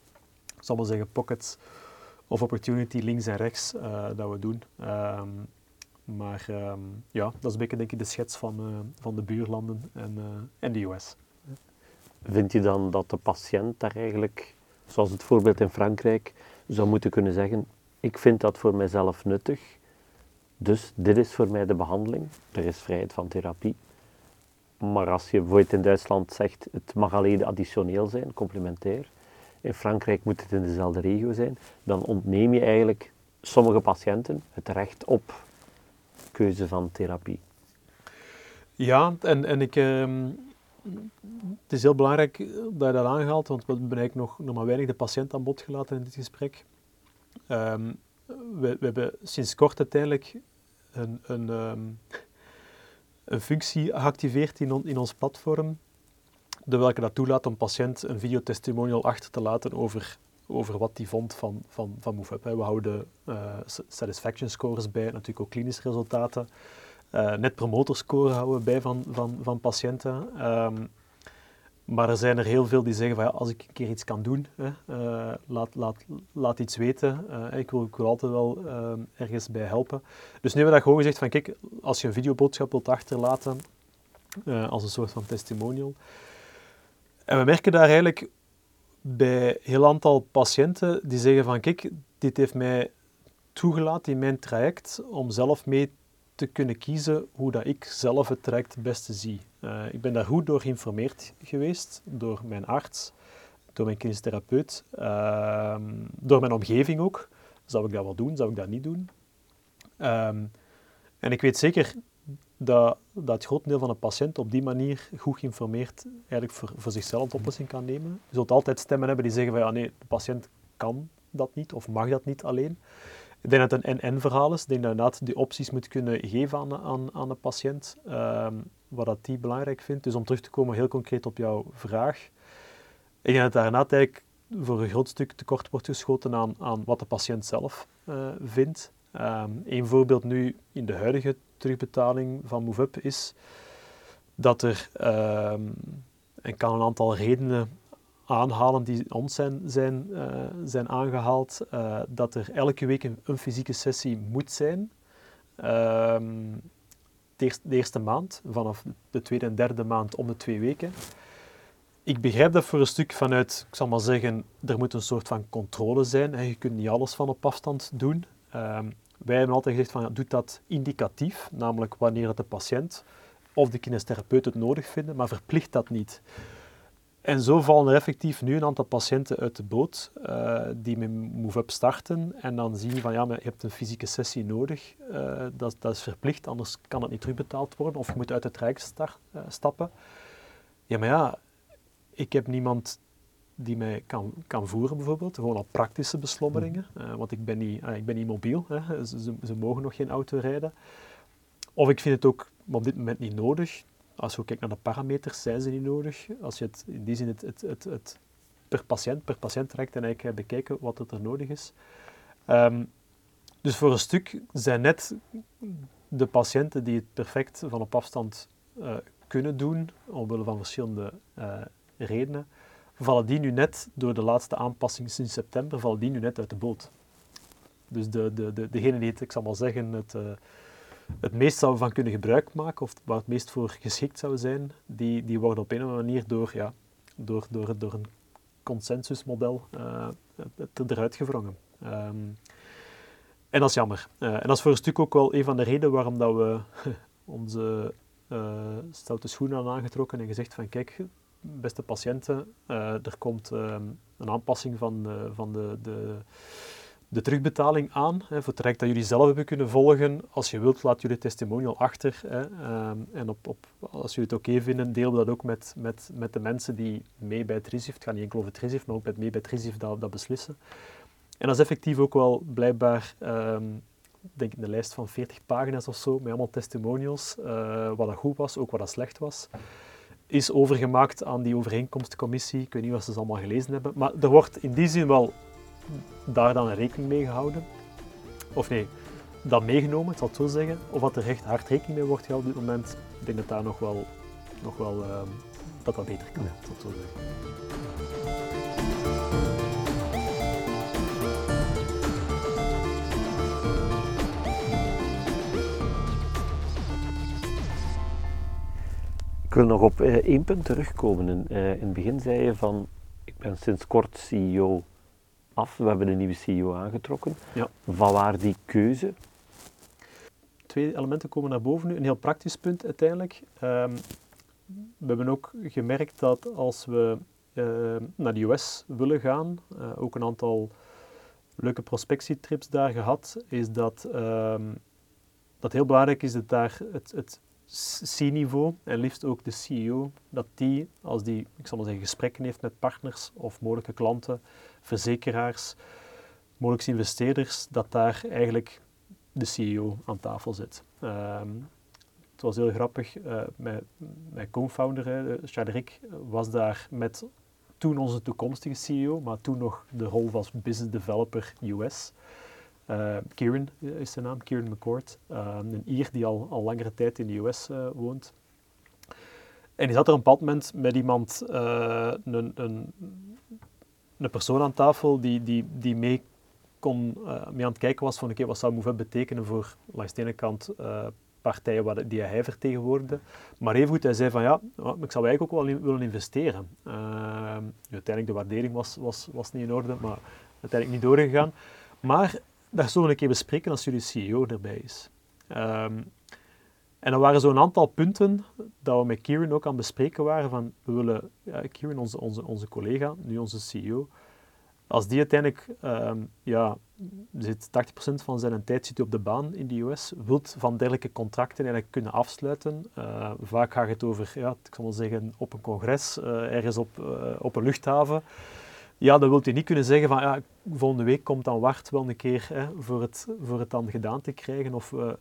zal maar zeggen, pockets of opportunity links en rechts dat we doen. Maar um, ja, dat is een beetje denk ik de schets van, uh, van de buurlanden en, uh, en de US. Vind je dan dat de patiënt daar eigenlijk, zoals het voorbeeld in Frankrijk, zou moeten kunnen zeggen: Ik vind dat voor mijzelf nuttig, dus dit is voor mij de behandeling. Er is vrijheid van therapie. Maar als je bijvoorbeeld in Duitsland zegt: Het mag alleen additioneel zijn, complementair. In Frankrijk moet het in dezelfde regio zijn, dan ontneem je eigenlijk sommige patiënten het recht op keuze van therapie. Ja, en, en ik, uh, het is heel belangrijk dat je dat aanhaalt, want we hebben eigenlijk nog, nog maar weinig de patiënt aan bod gelaten in dit gesprek. Um, we, we, hebben sinds kort uiteindelijk een, een, um, een functie geactiveerd in, in ons platform, de welke dat toelaat om patiënt een videotestimonial achter te laten over over wat hij vond van, van, van MoveUp. We houden uh, satisfaction scores bij, natuurlijk ook klinische resultaten. Uh, net promoter score houden we bij van, van, van patiënten. Um, maar er zijn er heel veel die zeggen van ja, als ik een keer iets kan doen, hè, uh, laat, laat, laat iets weten. ik, wil, ik altijd wel ehm, ergens bij helpen. Dus nu hebben we dat gewoon gezegd van kijk, als je een videoboodschap wilt achterlaten, als een soort van testimonial. En we merken daar eigenlijk bij een heel aantal patiënten die zeggen van kijk, dit heeft mij toegelaten in mijn traject om zelf mee te kunnen kiezen hoe dat ik zelf het traject het beste zie. Uh, ik ben daar goed door geïnformeerd geweest, door mijn arts, door mijn kinestherapeut, uh, door mijn omgeving ook. Zou ik dat wel doen, zou ik dat niet doen? Um, en ik weet zeker dat, dat het grotendeel van de patiënt op die manier goed geïnformeerd eigenlijk voor, voor zichzelf de oplossing kan nemen. Je zult altijd stemmen hebben die zeggen van ja nee, de patiënt kan dat niet of mag dat niet alleen. Ik denk dat het een en-en verhaal is. Ik denk dat je inderdaad die opties moet kunnen geven aan, aan, de patiënt, um, wat dat die belangrijk vindt. Dus om terug te komen heel concreet op jouw vraag. Ik denk dat daarna eigenlijk voor een groot stuk tekort wordt geschoten aan, aan wat de patiënt zelf uh, vindt. Um, een voorbeeld nu in de huidige terugbetaling van MoveUp is dat er, um, en kan een aantal redenen aanhalen die ons zijn, zijn, uh, zijn aangehaald, uh, dat er elke week een, fysieke sessie moet zijn. Um, de, eerste, de eerste maand, vanaf de tweede en derde maand om de twee weken. Ik begrijp dat voor een stuk vanuit, ik zal maar zeggen, er moet een soort van controle zijn. Je kunt niet alles van op afstand doen. Wij hebben altijd gezegd van ja, doe dat indicatief, namelijk wanneer de patiënt of de kinestherapeut het nodig vinden, maar verplicht dat niet. En zo vallen er effectief nu een aantal patiënten uit de boot uh, die met MoveUp starten en dan zien van ja, maar je hebt een fysieke sessie nodig, uh, dat, dat, is verplicht, anders kan het niet terugbetaald worden of je moet uit het rijk uh, stappen. Ja, maar ja, ik heb niemand die mij kan, kan voeren bijvoorbeeld, gewoon al praktische beslommeringen, uh, want ik ben niet, uh, ik ben niet mobiel, hè. Ze, ze, mogen nog geen auto rijden. Of ik vind het ook op dit moment niet nodig. Als we kijken naar de parameters, zijn ze niet nodig. Als je het in die zin het, het, het, het per patiënt, per patiënt trekt en eigenlijk bekijken wat er nodig is. Um, dus voor een stuk zijn net de patiënten die het perfect van op afstand uh, kunnen doen, omwille van verschillende redenen, vallen die nu net, door de laatste aanpassing sinds september, vallen die nu net uit de boot. Dus de, de, de, degene die het, ik zal maar zeggen, het, uh, het meest zouden van kunnen gebruik maken, of waar het meest voor geschikt zou zijn, die, die worden op een of andere manier door, ja, door, door, door een consensusmodel uh, eruit gevrongen. Um, en dat is jammer. Uh, en dat is voor een stuk ook wel een van de redenen waarom dat we [laughs] onze stoute schoenen aan aangetrokken en gezegd van kijk, beste patiënten, er komt um, een aanpassing van, van de, de de terugbetaling aan, hè, voor het traject dat jullie zelf hebben kunnen volgen. Als je wilt, laat jullie testimonial achter. Hè, um, en op, op, als jullie het oké vinden, deel dat ook met, met, met de mensen die mee bij het RISIF, het gaat niet enkel over het RISIF, maar ook met mee bij het RISIF dat, dat beslissen. En dat is effectief ook wel blijkbaar, um, denk ik, een lijst van 40 pagina's of zo, met allemaal testimonials, uh, wat dat goed was, ook wat dat slecht was is overgemaakt aan die overeenkomstcommissie. Ik weet niet of ze ze allemaal gelezen hebben. Maar er wordt in die zin wel daar dan rekening mee gehouden. Of nee, dat meegenomen, ik zal het zo zeggen. Of dat er echt hard rekening mee wordt gehouden op dit moment. Ik denk dat daar nog wel, nog wel uh, dat dat beter kan, ja. zal zo zeggen. Ik wil nog op uh, één punt terugkomen. In, uh, in het begin zei je van, ik ben sinds kort CEO af. We hebben een nieuwe CEO aangetrokken. Ja. Van waar die keuze? Twee elementen komen naar boven nu. Een heel praktisch punt uiteindelijk. Um, we hebben ook gemerkt dat als we uh, naar de US willen gaan, uh, ook een aantal leuke prospectietrips daar gehad, is dat, um, dat heel belangrijk is dat daar het, het C-niveau en liefst ook de CEO, dat die, als die, ik zal maar zeggen, gesprekken heeft met partners of mogelijke klanten, verzekeraars, mogelijke investeerders, dat daar eigenlijk de CEO aan tafel zit. Um, het was heel grappig, uh, mijn, mijn co-founder, Chadrik, was daar met toen onze toekomstige CEO, maar toen nog de rol was Business Developer US. Uh, Kieran is zijn naam, Kieran McCord, uh, een Ier die al, al langere tijd in de US uh, woont. En die zat er een bepaald met iemand, een, een, een persoon aan tafel die, die, die mee, kon, mee aan het kijken was van oké, wat zou Move betekenen voor langs de ene kant partijen die hij vertegenwoordigde. Maar evengoed, hij zei van ja, ik zou eigenlijk ook wel willen investeren. uiteindelijk de waardering was, was, was niet in orde, maar uiteindelijk niet doorgegaan. Maar dat zullen we een keer bespreken als jullie CEO erbij is. Um, en er waren zo'n aantal punten dat we met Kieran ook aan bespreken waren van, we willen, ja, Kieran, onze, onze, onze collega, nu onze CEO, als die uiteindelijk, um, ja, zit 80% van zijn tijd zit op de baan in de US, wilt van dergelijke contracten eigenlijk kunnen afsluiten. Uh, vaak gaat het over, ja, ik zal wel zeggen, op een congres, uh, ergens op, uh, op een luchthaven ja, dan wilt u niet kunnen zeggen van ja, volgende week komt dan Wart wel een keer hè, voor, het, voor het dan gedaan te krijgen. Of, uh,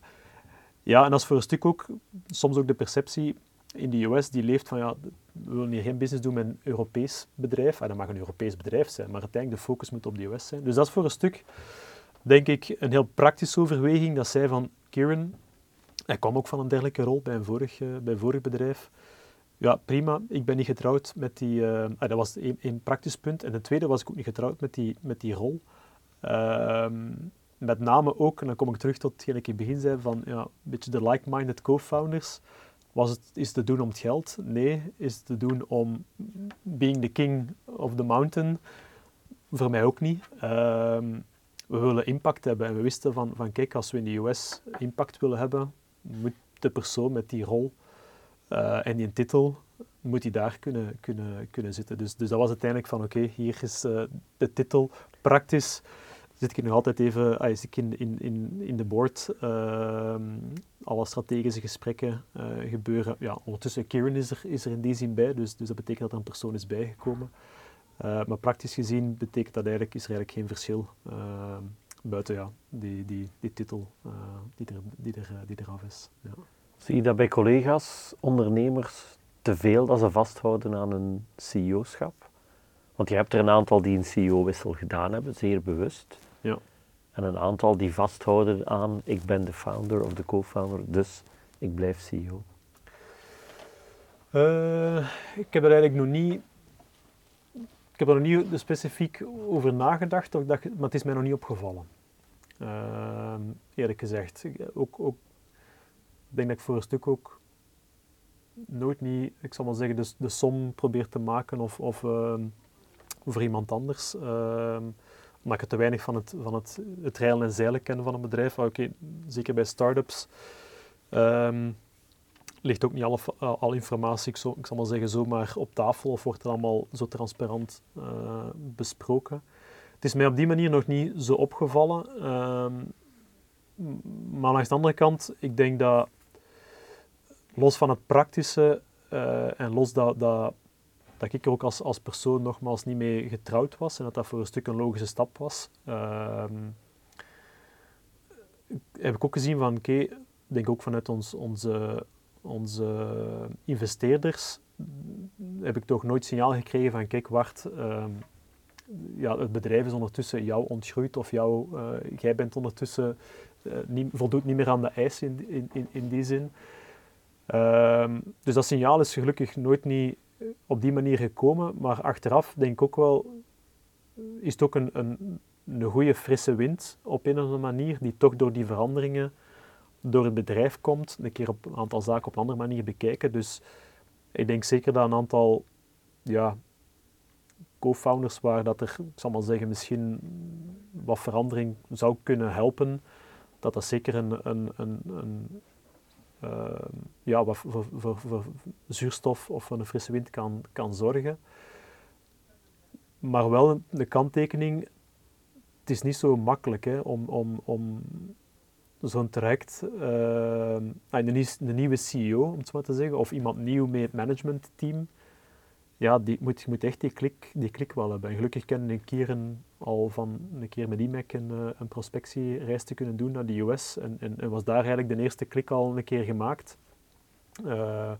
ja, en dat is voor een stuk ook soms ook de perceptie in de US die leeft van ja, we willen hier geen business doen met een Europees bedrijf. Ah, dat mag een Europees bedrijf zijn, maar uiteindelijk de focus moet op de US zijn. Dus dat is voor een stuk, denk ik, een heel praktische overweging dat zij van Kieran, hij kwam ook van een dergelijke rol bij een vorig, uh, bij een vorig bedrijf, ja, prima. Ik ben niet getrouwd met die... Uh, ah, dat was één praktisch punt. En de tweede was ik ook niet getrouwd met die, met die rol. Uh, met name ook, en dan kom ik terug tot hetgeen ik in het begin zei, van ja, een beetje de like-minded co-founders. Was het, is te doen om het geld? Nee. Is het te doen om being the king of the mountain? Voor mij ook niet. Uh, we willen impact hebben en we wisten van, van kijk, als we in de US impact willen hebben, moet de persoon met die rol uh, en die titel moet hij daar kunnen, kunnen, kunnen zitten. Dus, dus dat was uiteindelijk van oké, hier is uh, de titel. Praktisch zit ik nog altijd even, ah, ik in, in, in, in de board. Uh, alle strategische gesprekken uh, gebeuren. Ja, ondertussen, Kieran is er, is er in die zin bij, dus, dus dat betekent dat er een persoon is bijgekomen. maar praktisch gezien betekent dat eigenlijk, is er eigenlijk geen verschil buiten ja, die, die, die titel die, er, die, er, die eraf is. Ja. Zie je dat bij collega's, ondernemers, te veel dat ze vasthouden aan een CEO-schap? Want je hebt er een aantal die een CEO-wissel gedaan hebben, zeer bewust. Ja. En een aantal die vasthouden aan, ik ben de founder of de co-founder, dus ik blijf CEO. Uh, ik heb er eigenlijk nog niet ik heb er nog niet specifiek over nagedacht, maar het is mij nog niet opgevallen. Ehm, eerlijk gezegd. Ook, ook, denk dat ik voor een stuk ook nooit niet, ik zal maar zeggen, de, de som probeer te maken of, of uh, voor iemand anders. Uh, omdat ik te weinig van het, van het, het rijlen en zeilen ken van een bedrijf. Oké, zeker bij start-ups um, ligt ook niet alle, al informatie, ik, ik zal maar zeggen, zomaar op tafel of wordt het allemaal zo transparant uh, besproken. Het is mij op die manier nog niet zo opgevallen. Ehm, maar langs de andere kant, ik denk dat los van het praktische uh, en los dat, dat, dat ik er ook als, als persoon nogmaals niet mee getrouwd was en dat dat voor een stuk een logische stap was, uh, heb ik ook gezien van, oké, denk ook vanuit ons, onze, onze investeerders, heb ik toch nooit signaal gekregen van, kijk Wart, uh, ja, het bedrijf is ondertussen jou ontgroeid of jou, uh, jij bent ondertussen, uh, niet, voldoet niet meer aan de eisen in, in, in die zin. Um, dus dat signaal is gelukkig nooit niet op die manier gekomen, maar achteraf denk ik ook wel, is het ook een, een, een goede frisse wind op een of andere manier, die toch door die veranderingen door het bedrijf komt, een keer op een aantal zaken op een andere manier bekijken. Dus ik denk zeker dat een aantal ja, co-founders waar dat er, ik zal maar zeggen, misschien wat verandering zou kunnen helpen, dat dat zeker een, een, een, een ja, wat voor, zuurstof of voor een frisse wind kan, kan zorgen. Maar wel de kanttekening, het is niet zo makkelijk hè, om, om, om zo'n traject, uh, een, een, nieuwe CEO, om het zo maar te zeggen, of iemand nieuw mee het managementteam, ja, die moet, moet echt die klik, die klik wel hebben. En gelukkig ken ik Kieren al van een keer met IMEC een, eh, een prospectiereis te kunnen doen naar de US. En, en, was daar eigenlijk de eerste klik al een keer gemaakt. Uh,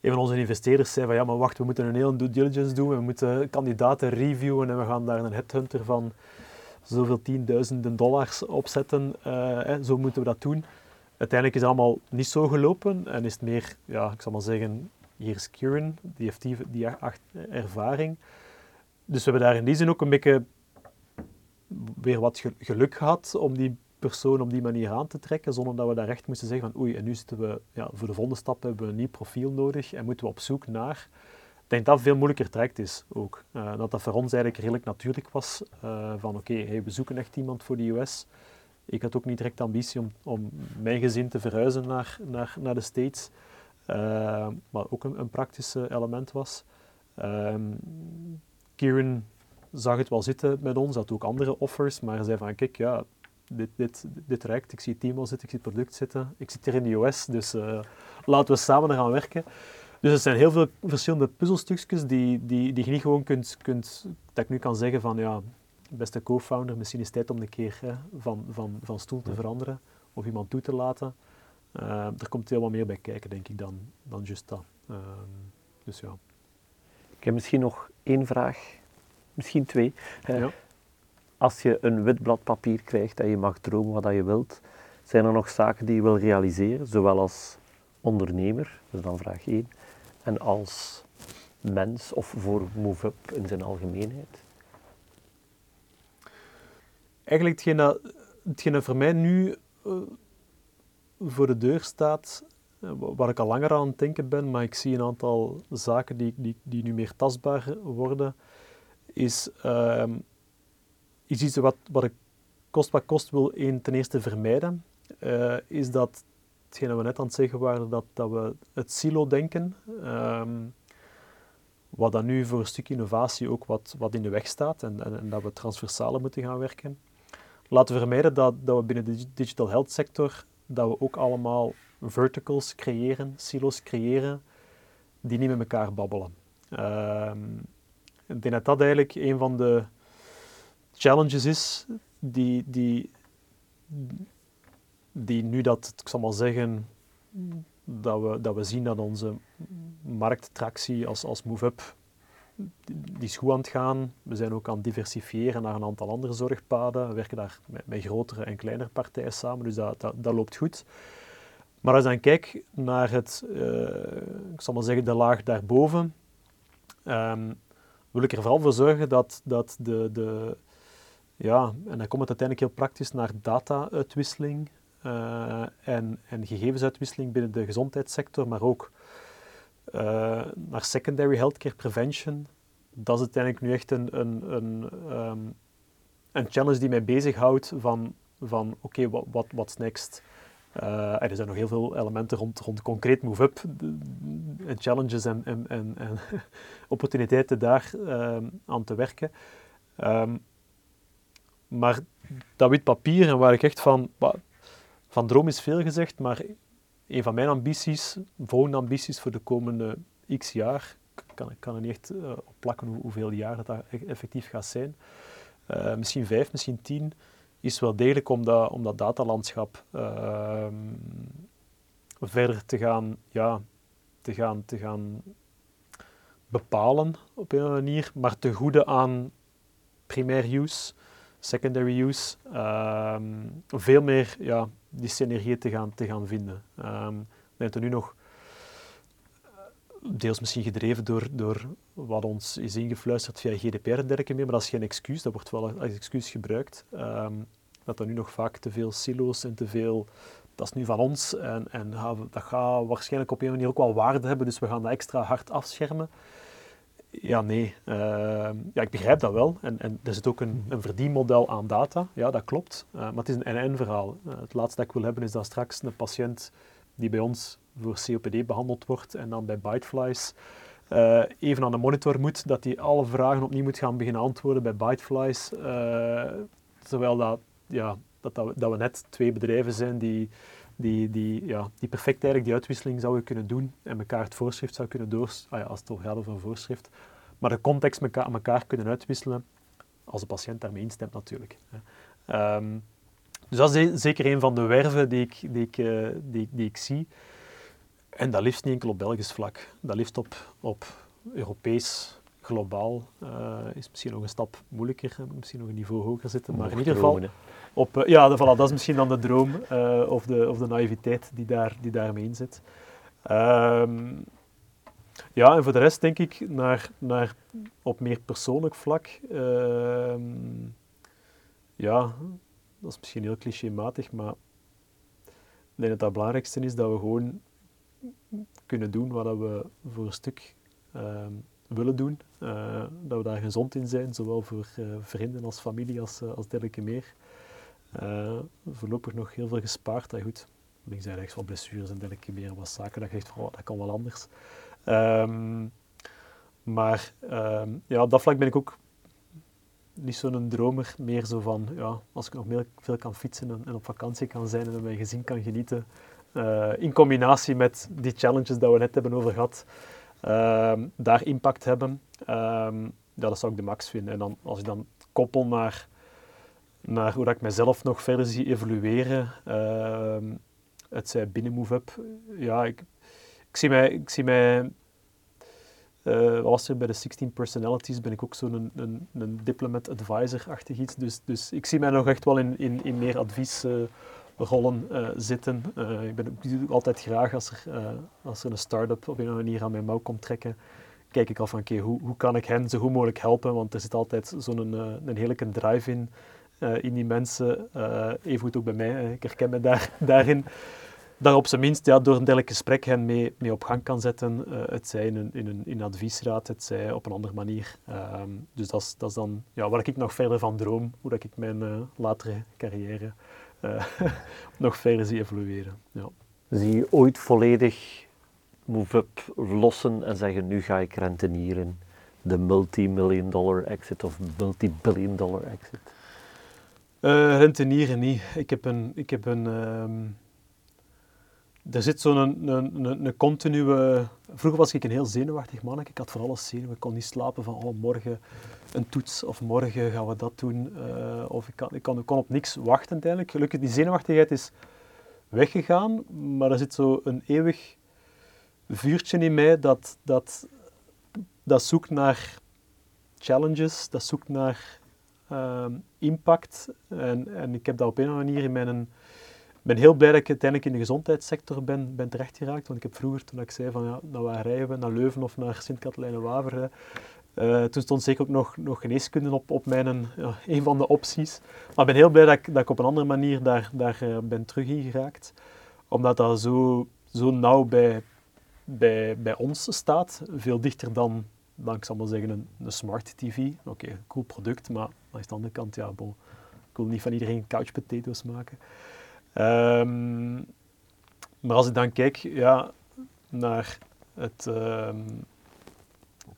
een van onze investeerders zei van ja, maar wacht, we moeten een hele due diligence doen. We moeten kandidaten reviewen en we gaan daar een headhunter van zoveel tienduizenden dollars opzetten. Uh, zo moeten we dat doen. Uiteindelijk is het allemaal niet zo gelopen en is het meer, ja, ik zal maar zeggen, hier is Kieran, die heeft die, die ervaring. Dus we hebben daar in die zin ook een beetje weer wat geluk gehad om die persoon op die manier aan te trekken, zonder dat we daar echt moesten zeggen van oei, en nu zitten we, ja, voor de volgende stap hebben we een nieuw profiel nodig en moeten we op zoek naar. Ik denk dat dat veel moeilijker traject is ook. Uh, dat dat voor ons eigenlijk redelijk natuurlijk was, uh, van oké, we zoeken echt iemand voor de US. Ik had ook niet direct ambitie om, om mijn gezin te verhuizen naar, naar, naar de States. Uh, maar ook een, een praktisch element was. Um, Kieran zag het wel zitten met ons, had ook andere offers, maar zei van kijk, ja, dit, dit, dit reikt, ik zie het team al zitten, ik zie het product zitten, ik zit hier in de US, dus uh, laten we samen gaan werken. Dus er zijn heel veel verschillende puzzelstukjes die, die, die je niet gewoon kunt, kunt, dat ik nu kan zeggen van ja, beste co-founder, misschien is het tijd om een keer hè, van, van, van stoel te veranderen of iemand toe te laten. Uh, er komt heel wat meer bij kijken, denk ik, dan, dan just dat. Uh, dus ja. Ik heb misschien nog één vraag, misschien twee. Ja. Als je een wit blad papier krijgt en je mag dromen wat je wilt, zijn er nog zaken die je wil realiseren, zowel als ondernemer, dat is dan vraag 1, en als mens of voor MoveUp in zijn algemeenheid? Eigenlijk hetgeen dat, hetgeen dat voor mij nu uh, voor de deur staat, eh, waar ik al langer aan het denken ben, maar ik zie een aantal zaken die, die, die nu meer tastbaar worden, is, uh, is iets wat, wat ik kost wat kost wil één, ten eerste vermijden. Uh, is dat, hetgeen dat we net aan het zeggen waren, dat, dat we het silo-denken, um, wat dan nu voor een stuk innovatie ook wat, wat in de weg staat en, en, en dat we transversale moeten gaan werken. Laten we vermijden dat, dat we binnen de digital health sector dat we ook allemaal verticals creëren, silos creëren, die niet met elkaar babbelen. Uh, ik denk dat dat eigenlijk een van de challenges is die, die, die nu dat, ik zal maar zeggen, dat we, dat we zien dat onze markttractie als, als move-up die is goed aan het gaan. We zijn ook aan het diversifiëren naar een aantal andere zorgpaden. We werken daar met, met grotere en kleinere partijen samen, dus dat, dat, loopt goed. Maar als je dan kijkt naar het, uh, ik zal maar zeggen, de laag daarboven, um, wil ik er vooral voor zorgen dat, dat de, de, ja, en dan komt het uiteindelijk heel praktisch naar data-uitwisseling uh, en, en gegevensuitwisseling binnen de gezondheidssector, maar ook uh, naar secondary healthcare prevention. Dat is uiteindelijk nu echt een, een, een, um, een challenge die mij bezighoudt van, van oké, wat next? Uh, er zijn nog heel veel elementen rond, rond concreet move-up, challenges en, en, en, en [laughs] opportuniteiten daar uh, aan te werken. Um, maar dat wit papier en waar ik echt van, van droom is veel gezegd, maar een van mijn ambities, volgende ambities voor de komende x jaar, kan, ik kan er niet echt uh, op plakken hoe, hoeveel jaar dat, dat e-, effectief gaat zijn, uh, misschien vijf, misschien tien, is wel degelijk om dat, om dat datalandschap uh, verder te gaan, ja, te gaan, te gaan bepalen op een manier, maar te goede aan primair use, secondary use, um, veel meer ja, die synergieën te gaan, te gaan vinden. Ik denk dat nu nog deels misschien gedreven door, door wat ons is ingefluisterd via GDPR en dergelijke meer, maar dat is geen excuus, dat wordt wel als excuus gebruikt. Um, dat er nu nog vaak te veel silo's en te veel, dat is nu van ons en, en dat gaat waarschijnlijk op een manier ook wel waarde hebben, dus we gaan dat extra hard afschermen. Ja, nee. Uh, ja, ik begrijp dat wel. En, en er zit ook een, een verdienmodel aan data. Ja, dat klopt. Uh, maar het is een NN-verhaal. Uh, het laatste dat ik wil hebben is dat straks een patiënt die bij ons voor COPD behandeld wordt en dan bij Biteflies uh, even aan de monitor moet, dat hij alle vragen opnieuw moet gaan beginnen antwoorden bij Biteflies. Uh, terwijl dat, ja, dat, dat, we, net twee bedrijven zijn die, die, die, ja, die perfect eigenlijk die uitwisseling zouden kunnen doen en elkaar het voorschrift zou kunnen door, ah ja, als het gaat over een voorschrift, maar de context aan elkaar kunnen uitwisselen, als de patiënt daarmee instemt natuurlijk. Um, dus dat is zeker een van de werven die ik, die ik, uh, die, die ik zie. En dat liefst niet enkel op Belgisch vlak, dat liefst op, op Europees, globaal. Uh, is misschien nog een stap moeilijker, misschien nog een niveau hoger zitten, maar in ieder geval op, uh, ja, de, voilà, dat is misschien dan de droom uh, of, de, of de naïviteit die, daar, die daarmee in zit. Um, ja, en voor de rest denk ik naar, naar op meer persoonlijk vlak. Uh, ja, dat is misschien heel clichématig, maar ik denk dat het belangrijkste is dat we gewoon kunnen doen wat we voor een stuk uh, willen doen. Uh, dat we daar gezond in zijn, zowel voor uh, vrienden als familie als, uh, als dergelijke meer. voorlopig nog heel veel gespaard. Dat goed, links en rechts wat blessures en dergelijke meer, wat zaken. Dat, geeft, oh, dat kan wel anders. Um, maar um, ja, op dat vlak ben ik ook niet zo'n dromer, meer zo van, ja, als ik nog veel kan fietsen en, en, op vakantie kan zijn en met mijn gezin kan genieten, uh, in combinatie met die challenges dat we net hebben over gehad, uh, daar impact hebben, uh, ja, dat zou ik de max vinden. En dan, als ik dan koppel naar, naar hoe dat ik mezelf nog verder zie evolueren, ehm, het zij binnen MoveUp, ja, ik, zie mij, ik zie mij uh, was er bij de 16 Personalities, ben ik ook zo'n een, een, diplomat advisor-achtig iets. Dus, dus ik zie mij nog echt wel in, in, in meer adviesrollen uh, zitten. Uh, ik, ben, doe altijd graag als er, als er een start-up op een manier aan mijn mouw komt trekken, kijk ik al van oké, hoe, hoe kan ik hen zo goed mogelijk helpen? Want er zit altijd zo'n een, een heerlijke drive in, in die mensen. even goed ook bij mij, ik herken me daar, [laughs] daarin daar op zijn minst ja, door een dergelijk gesprek hen mee, mee op gang kan zetten. Het zij in een, in, een, in adviesraad, het zij op een andere manier. Ehm, dus dat is, dan ja, waar ik nog verder van droom, hoe dat ik mijn latere carrière [laughs] nog verder zie evolueren. Ja. Zie je ooit volledig move-up lossen en zeggen nu ga ik rentenieren? De multi-million dollar exit of multi-billion dollar exit? rentenieren niet. Ik heb een... Ik heb een um, er zit zo'n een, een, een, continue... Vroeger was ik een heel zenuwachtig man. Ik had voor alles zenuwen. Ik kon niet slapen van oh, morgen een toets of morgen gaan we dat doen. Uh, of ik, kan, ik, kon, op niks wachten uiteindelijk. Gelukkig, die zenuwachtigheid is weggegaan. Maar er zit zo een eeuwig vuurtje in mij dat, dat, dat zoekt naar challenges, dat zoekt naar uh, impact. En, en ik heb dat op een of andere manier in mijn ben heel blij dat ik uiteindelijk in de gezondheidssector ben, ben terechtgeraakt. Want ik heb vroeger, toen ik zei van ja, naar waar rijden we, naar Leuven of naar Sint-Katelijne-Waver, Uh, toen stond zeker ook nog, nog geneeskunde op, op mijn, een van de opties. Maar ik ben heel blij dat ik, dat op een andere manier daar, daar uh, ben terug in geraakt. Omdat dat zo, zo nauw bij, bij, ons staat. Veel dichter dan, dan ik zal maar zeggen, een, een smart TV. Oké, okay, cool product, maar aan de andere kant, ja, bon, ik wil niet van iedereen couch potatoes maken. Um, maar als ik dan kijk ja, naar het, um,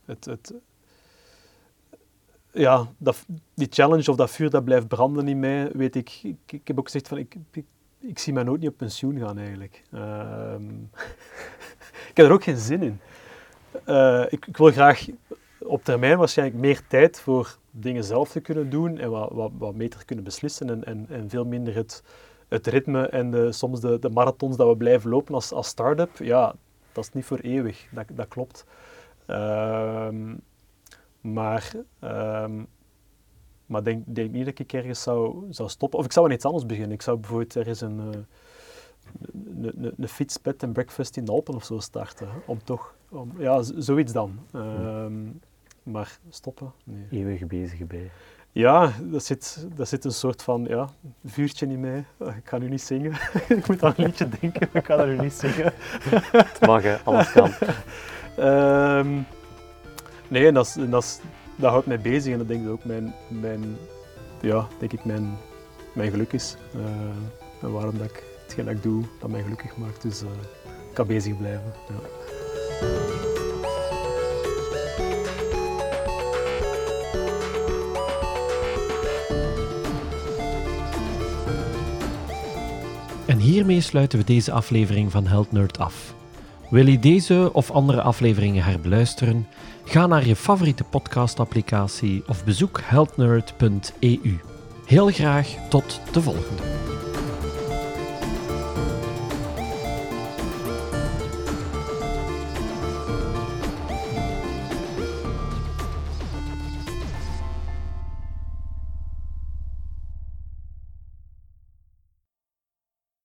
het, het ja, dat, die challenge of dat vuur dat blijft branden in mij, weet ik, ik, ik heb ook gezegd van ik, ik, zie mij nooit niet op pensioen gaan eigenlijk. Um, [laughs] ik heb er ook geen zin in. Uh, ik, ik, wil graag op termijn waarschijnlijk meer tijd voor dingen zelf te kunnen doen en wat, wat, wat beter kunnen beslissen en, en, en veel minder het, het ritme en de, soms de, de marathons dat we blijven lopen als, als start-up. Ja, dat is niet voor eeuwig, dat, dat klopt. Um, maar um, maar denk, denk niet dat ik ergens zou, zou stoppen. Of ik zou aan iets anders beginnen. Ik zou bijvoorbeeld ergens een, uh, een, een, een fietsbed en breakfast in de Alpen of zo starten. Om toch, om, ja, zoiets dan. Um, maar stoppen? Nee. Eeuwig bezig bij. Ja, dat zit, dat zit een soort van ja, vuurtje in mij. Ik ga nu niet zingen. [laughs] ik moet aan een liedje denken, maar ik ga dat nu niet zingen. Het mag, hè. alles kan. um, [laughs] Nee, en dat, dat, dat houdt mij bezig en dat denk ik ook mijn, mijn, ja, denk ik mijn, mijn geluk is. Uh, en waarom dat ik hetgeen dat ik doe, dat mij gelukkig maakt. Dus uh, ik kan bezig blijven. Ja. Hiermee sluiten we deze aflevering van Held Nerd af. Wil je deze of andere afleveringen herbeluisteren? Ga naar je favoriete podcastapplicatie of bezoek healthnerd.eu. Heel graag tot de volgende.